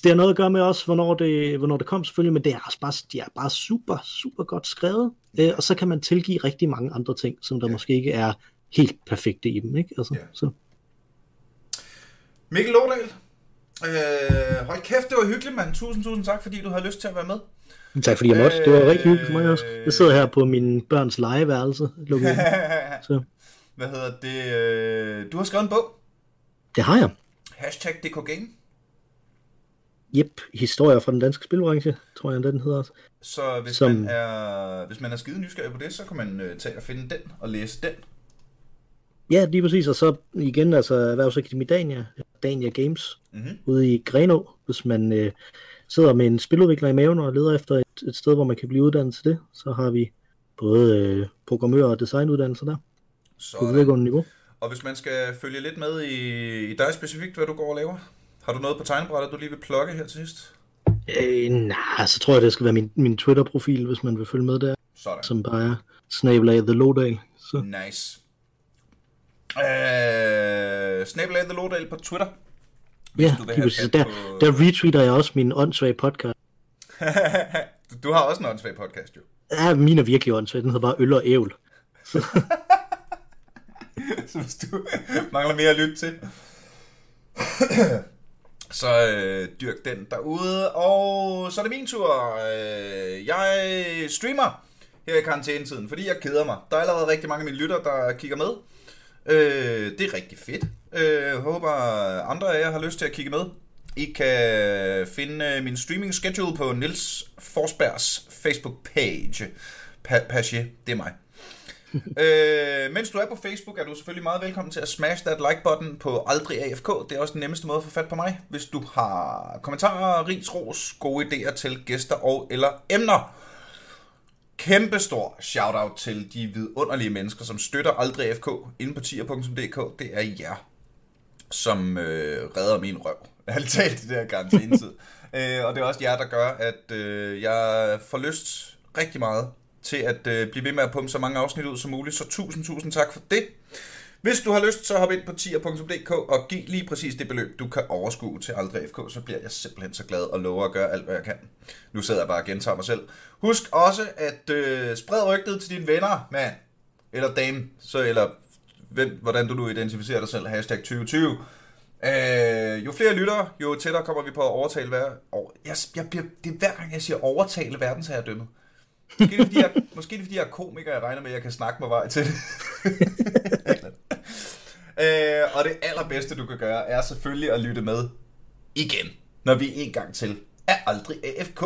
det har noget at gøre med også, hvornår det, hvornår det kom selvfølgelig, men det er også bare, de er bare super, super godt skrevet. Øh, og så kan man tilgive rigtig mange andre ting, som der Ja. måske ikke er helt perfekte i dem. Ikke? Altså, Ja. så. Mikkel Lodal. Øh, hold kæft, det var hyggeligt, mand. Tusind, tusind tak, fordi du havde lyst til at være med. Tak fordi jeg måtte. Det var rigtig hyggeligt for mig også. Jeg sidder her på min børns legeværelse. lukket. Så Hvad hedder det? øh, Du har skrevet en bog. det har jeg. Hashtag DK Game. Jep, historier fra den danske spilbranche, tror jeg, den hedder også. Så hvis, Som- man er, hvis man er skide nysgerrig på det, så kan man øh, tage og finde den og læse den. Ja, lige præcis. Og så igen, altså Erhvervsakademi Dania, Dania Games, Mhm. ude i Grenå, hvis man øh, sidder med en spiludvikler i maven og leder efter et, et sted, hvor man kan blive uddannet til det, så har vi både øh, programmør- og designuddannelser der på Så, videregående niveau. og hvis man skal følge lidt med i, i dig specifikt, hvad du går og laver, har du noget på tegnebrættet, du lige vil plukke her til sidst? Øh, nej, så tror jeg, det skal være min, min Twitter-profil, hvis man vil følge med der, Sådan. som bare er snabelag The Lowdale. Så Nice. Øh, Snabelag The Lodal på Twitter. ja, du vil have Der, på- der retweeter jeg også min åndssvage podcast. du, har også en åndssvag podcast, jo. Ja, min er virkelig åndssvag. Den hedder bare Øl og Ævl. Så hvis du mangler mere at lytte til, så øh, dyrk den derude. Og så er det min tur. Øh, jeg streamer her i karantænetiden, fordi jeg keder mig. Der er allerede rigtig mange af mine lytter, der kigger med. Øh, det er rigtig fedt. Øh, håber, andre af jer har lyst til at kigge med. I kan finde øh, min streaming schedule på Nils Forsbergs Facebook page. Pa- page, det er mig. øh, mens du er på Facebook, er du selvfølgelig meget velkommen til at smash that like-button på Aldrig AFK. Det er også den nemmeste måde at få fat på mig. Hvis du har kommentarer, ris, ros, gode idéer til gæster og eller emner. Kæmpestor shout-out til de vidunderlige mennesker, som støtter Aldrig AFK inde på tier.dk. Det er jer, som øh, redder min røv. Ærligt talt, det der karantænetid. øh, og det er også jer, der gør, at øh, jeg får lyst rigtig meget til at øh, blive ved med at pumpe så mange afsnit ud som muligt. Så tusind, tusind tak for det. Hvis du har lyst, så hop ind på tier.dk og giv lige præcis det beløb, du kan overskue til Aldrig FK, så bliver jeg simpelthen så glad og lover at gøre alt, hvad jeg kan. Nu sidder jeg bare og gentager mig selv. Husk også at øh, sprede rygtet til dine venner, mand. Eller dame, så eller hvem, hvordan du nu identificerer dig selv, hashtag 2020. Øh, jo flere lyttere, jo tættere kommer vi på at overtale hver... Over, jeg, jeg bliver, det er hver gang, jeg siger overtale verdensherredømmet. Måske er det, fordi jeg, måske er det, fordi jeg er komiker, jeg regner med, at jeg kan snakke mig vej til det. øh, og det allerbedste, du kan gøre, er selvfølgelig at lytte med igen, når vi en gang til er aldrig AFK.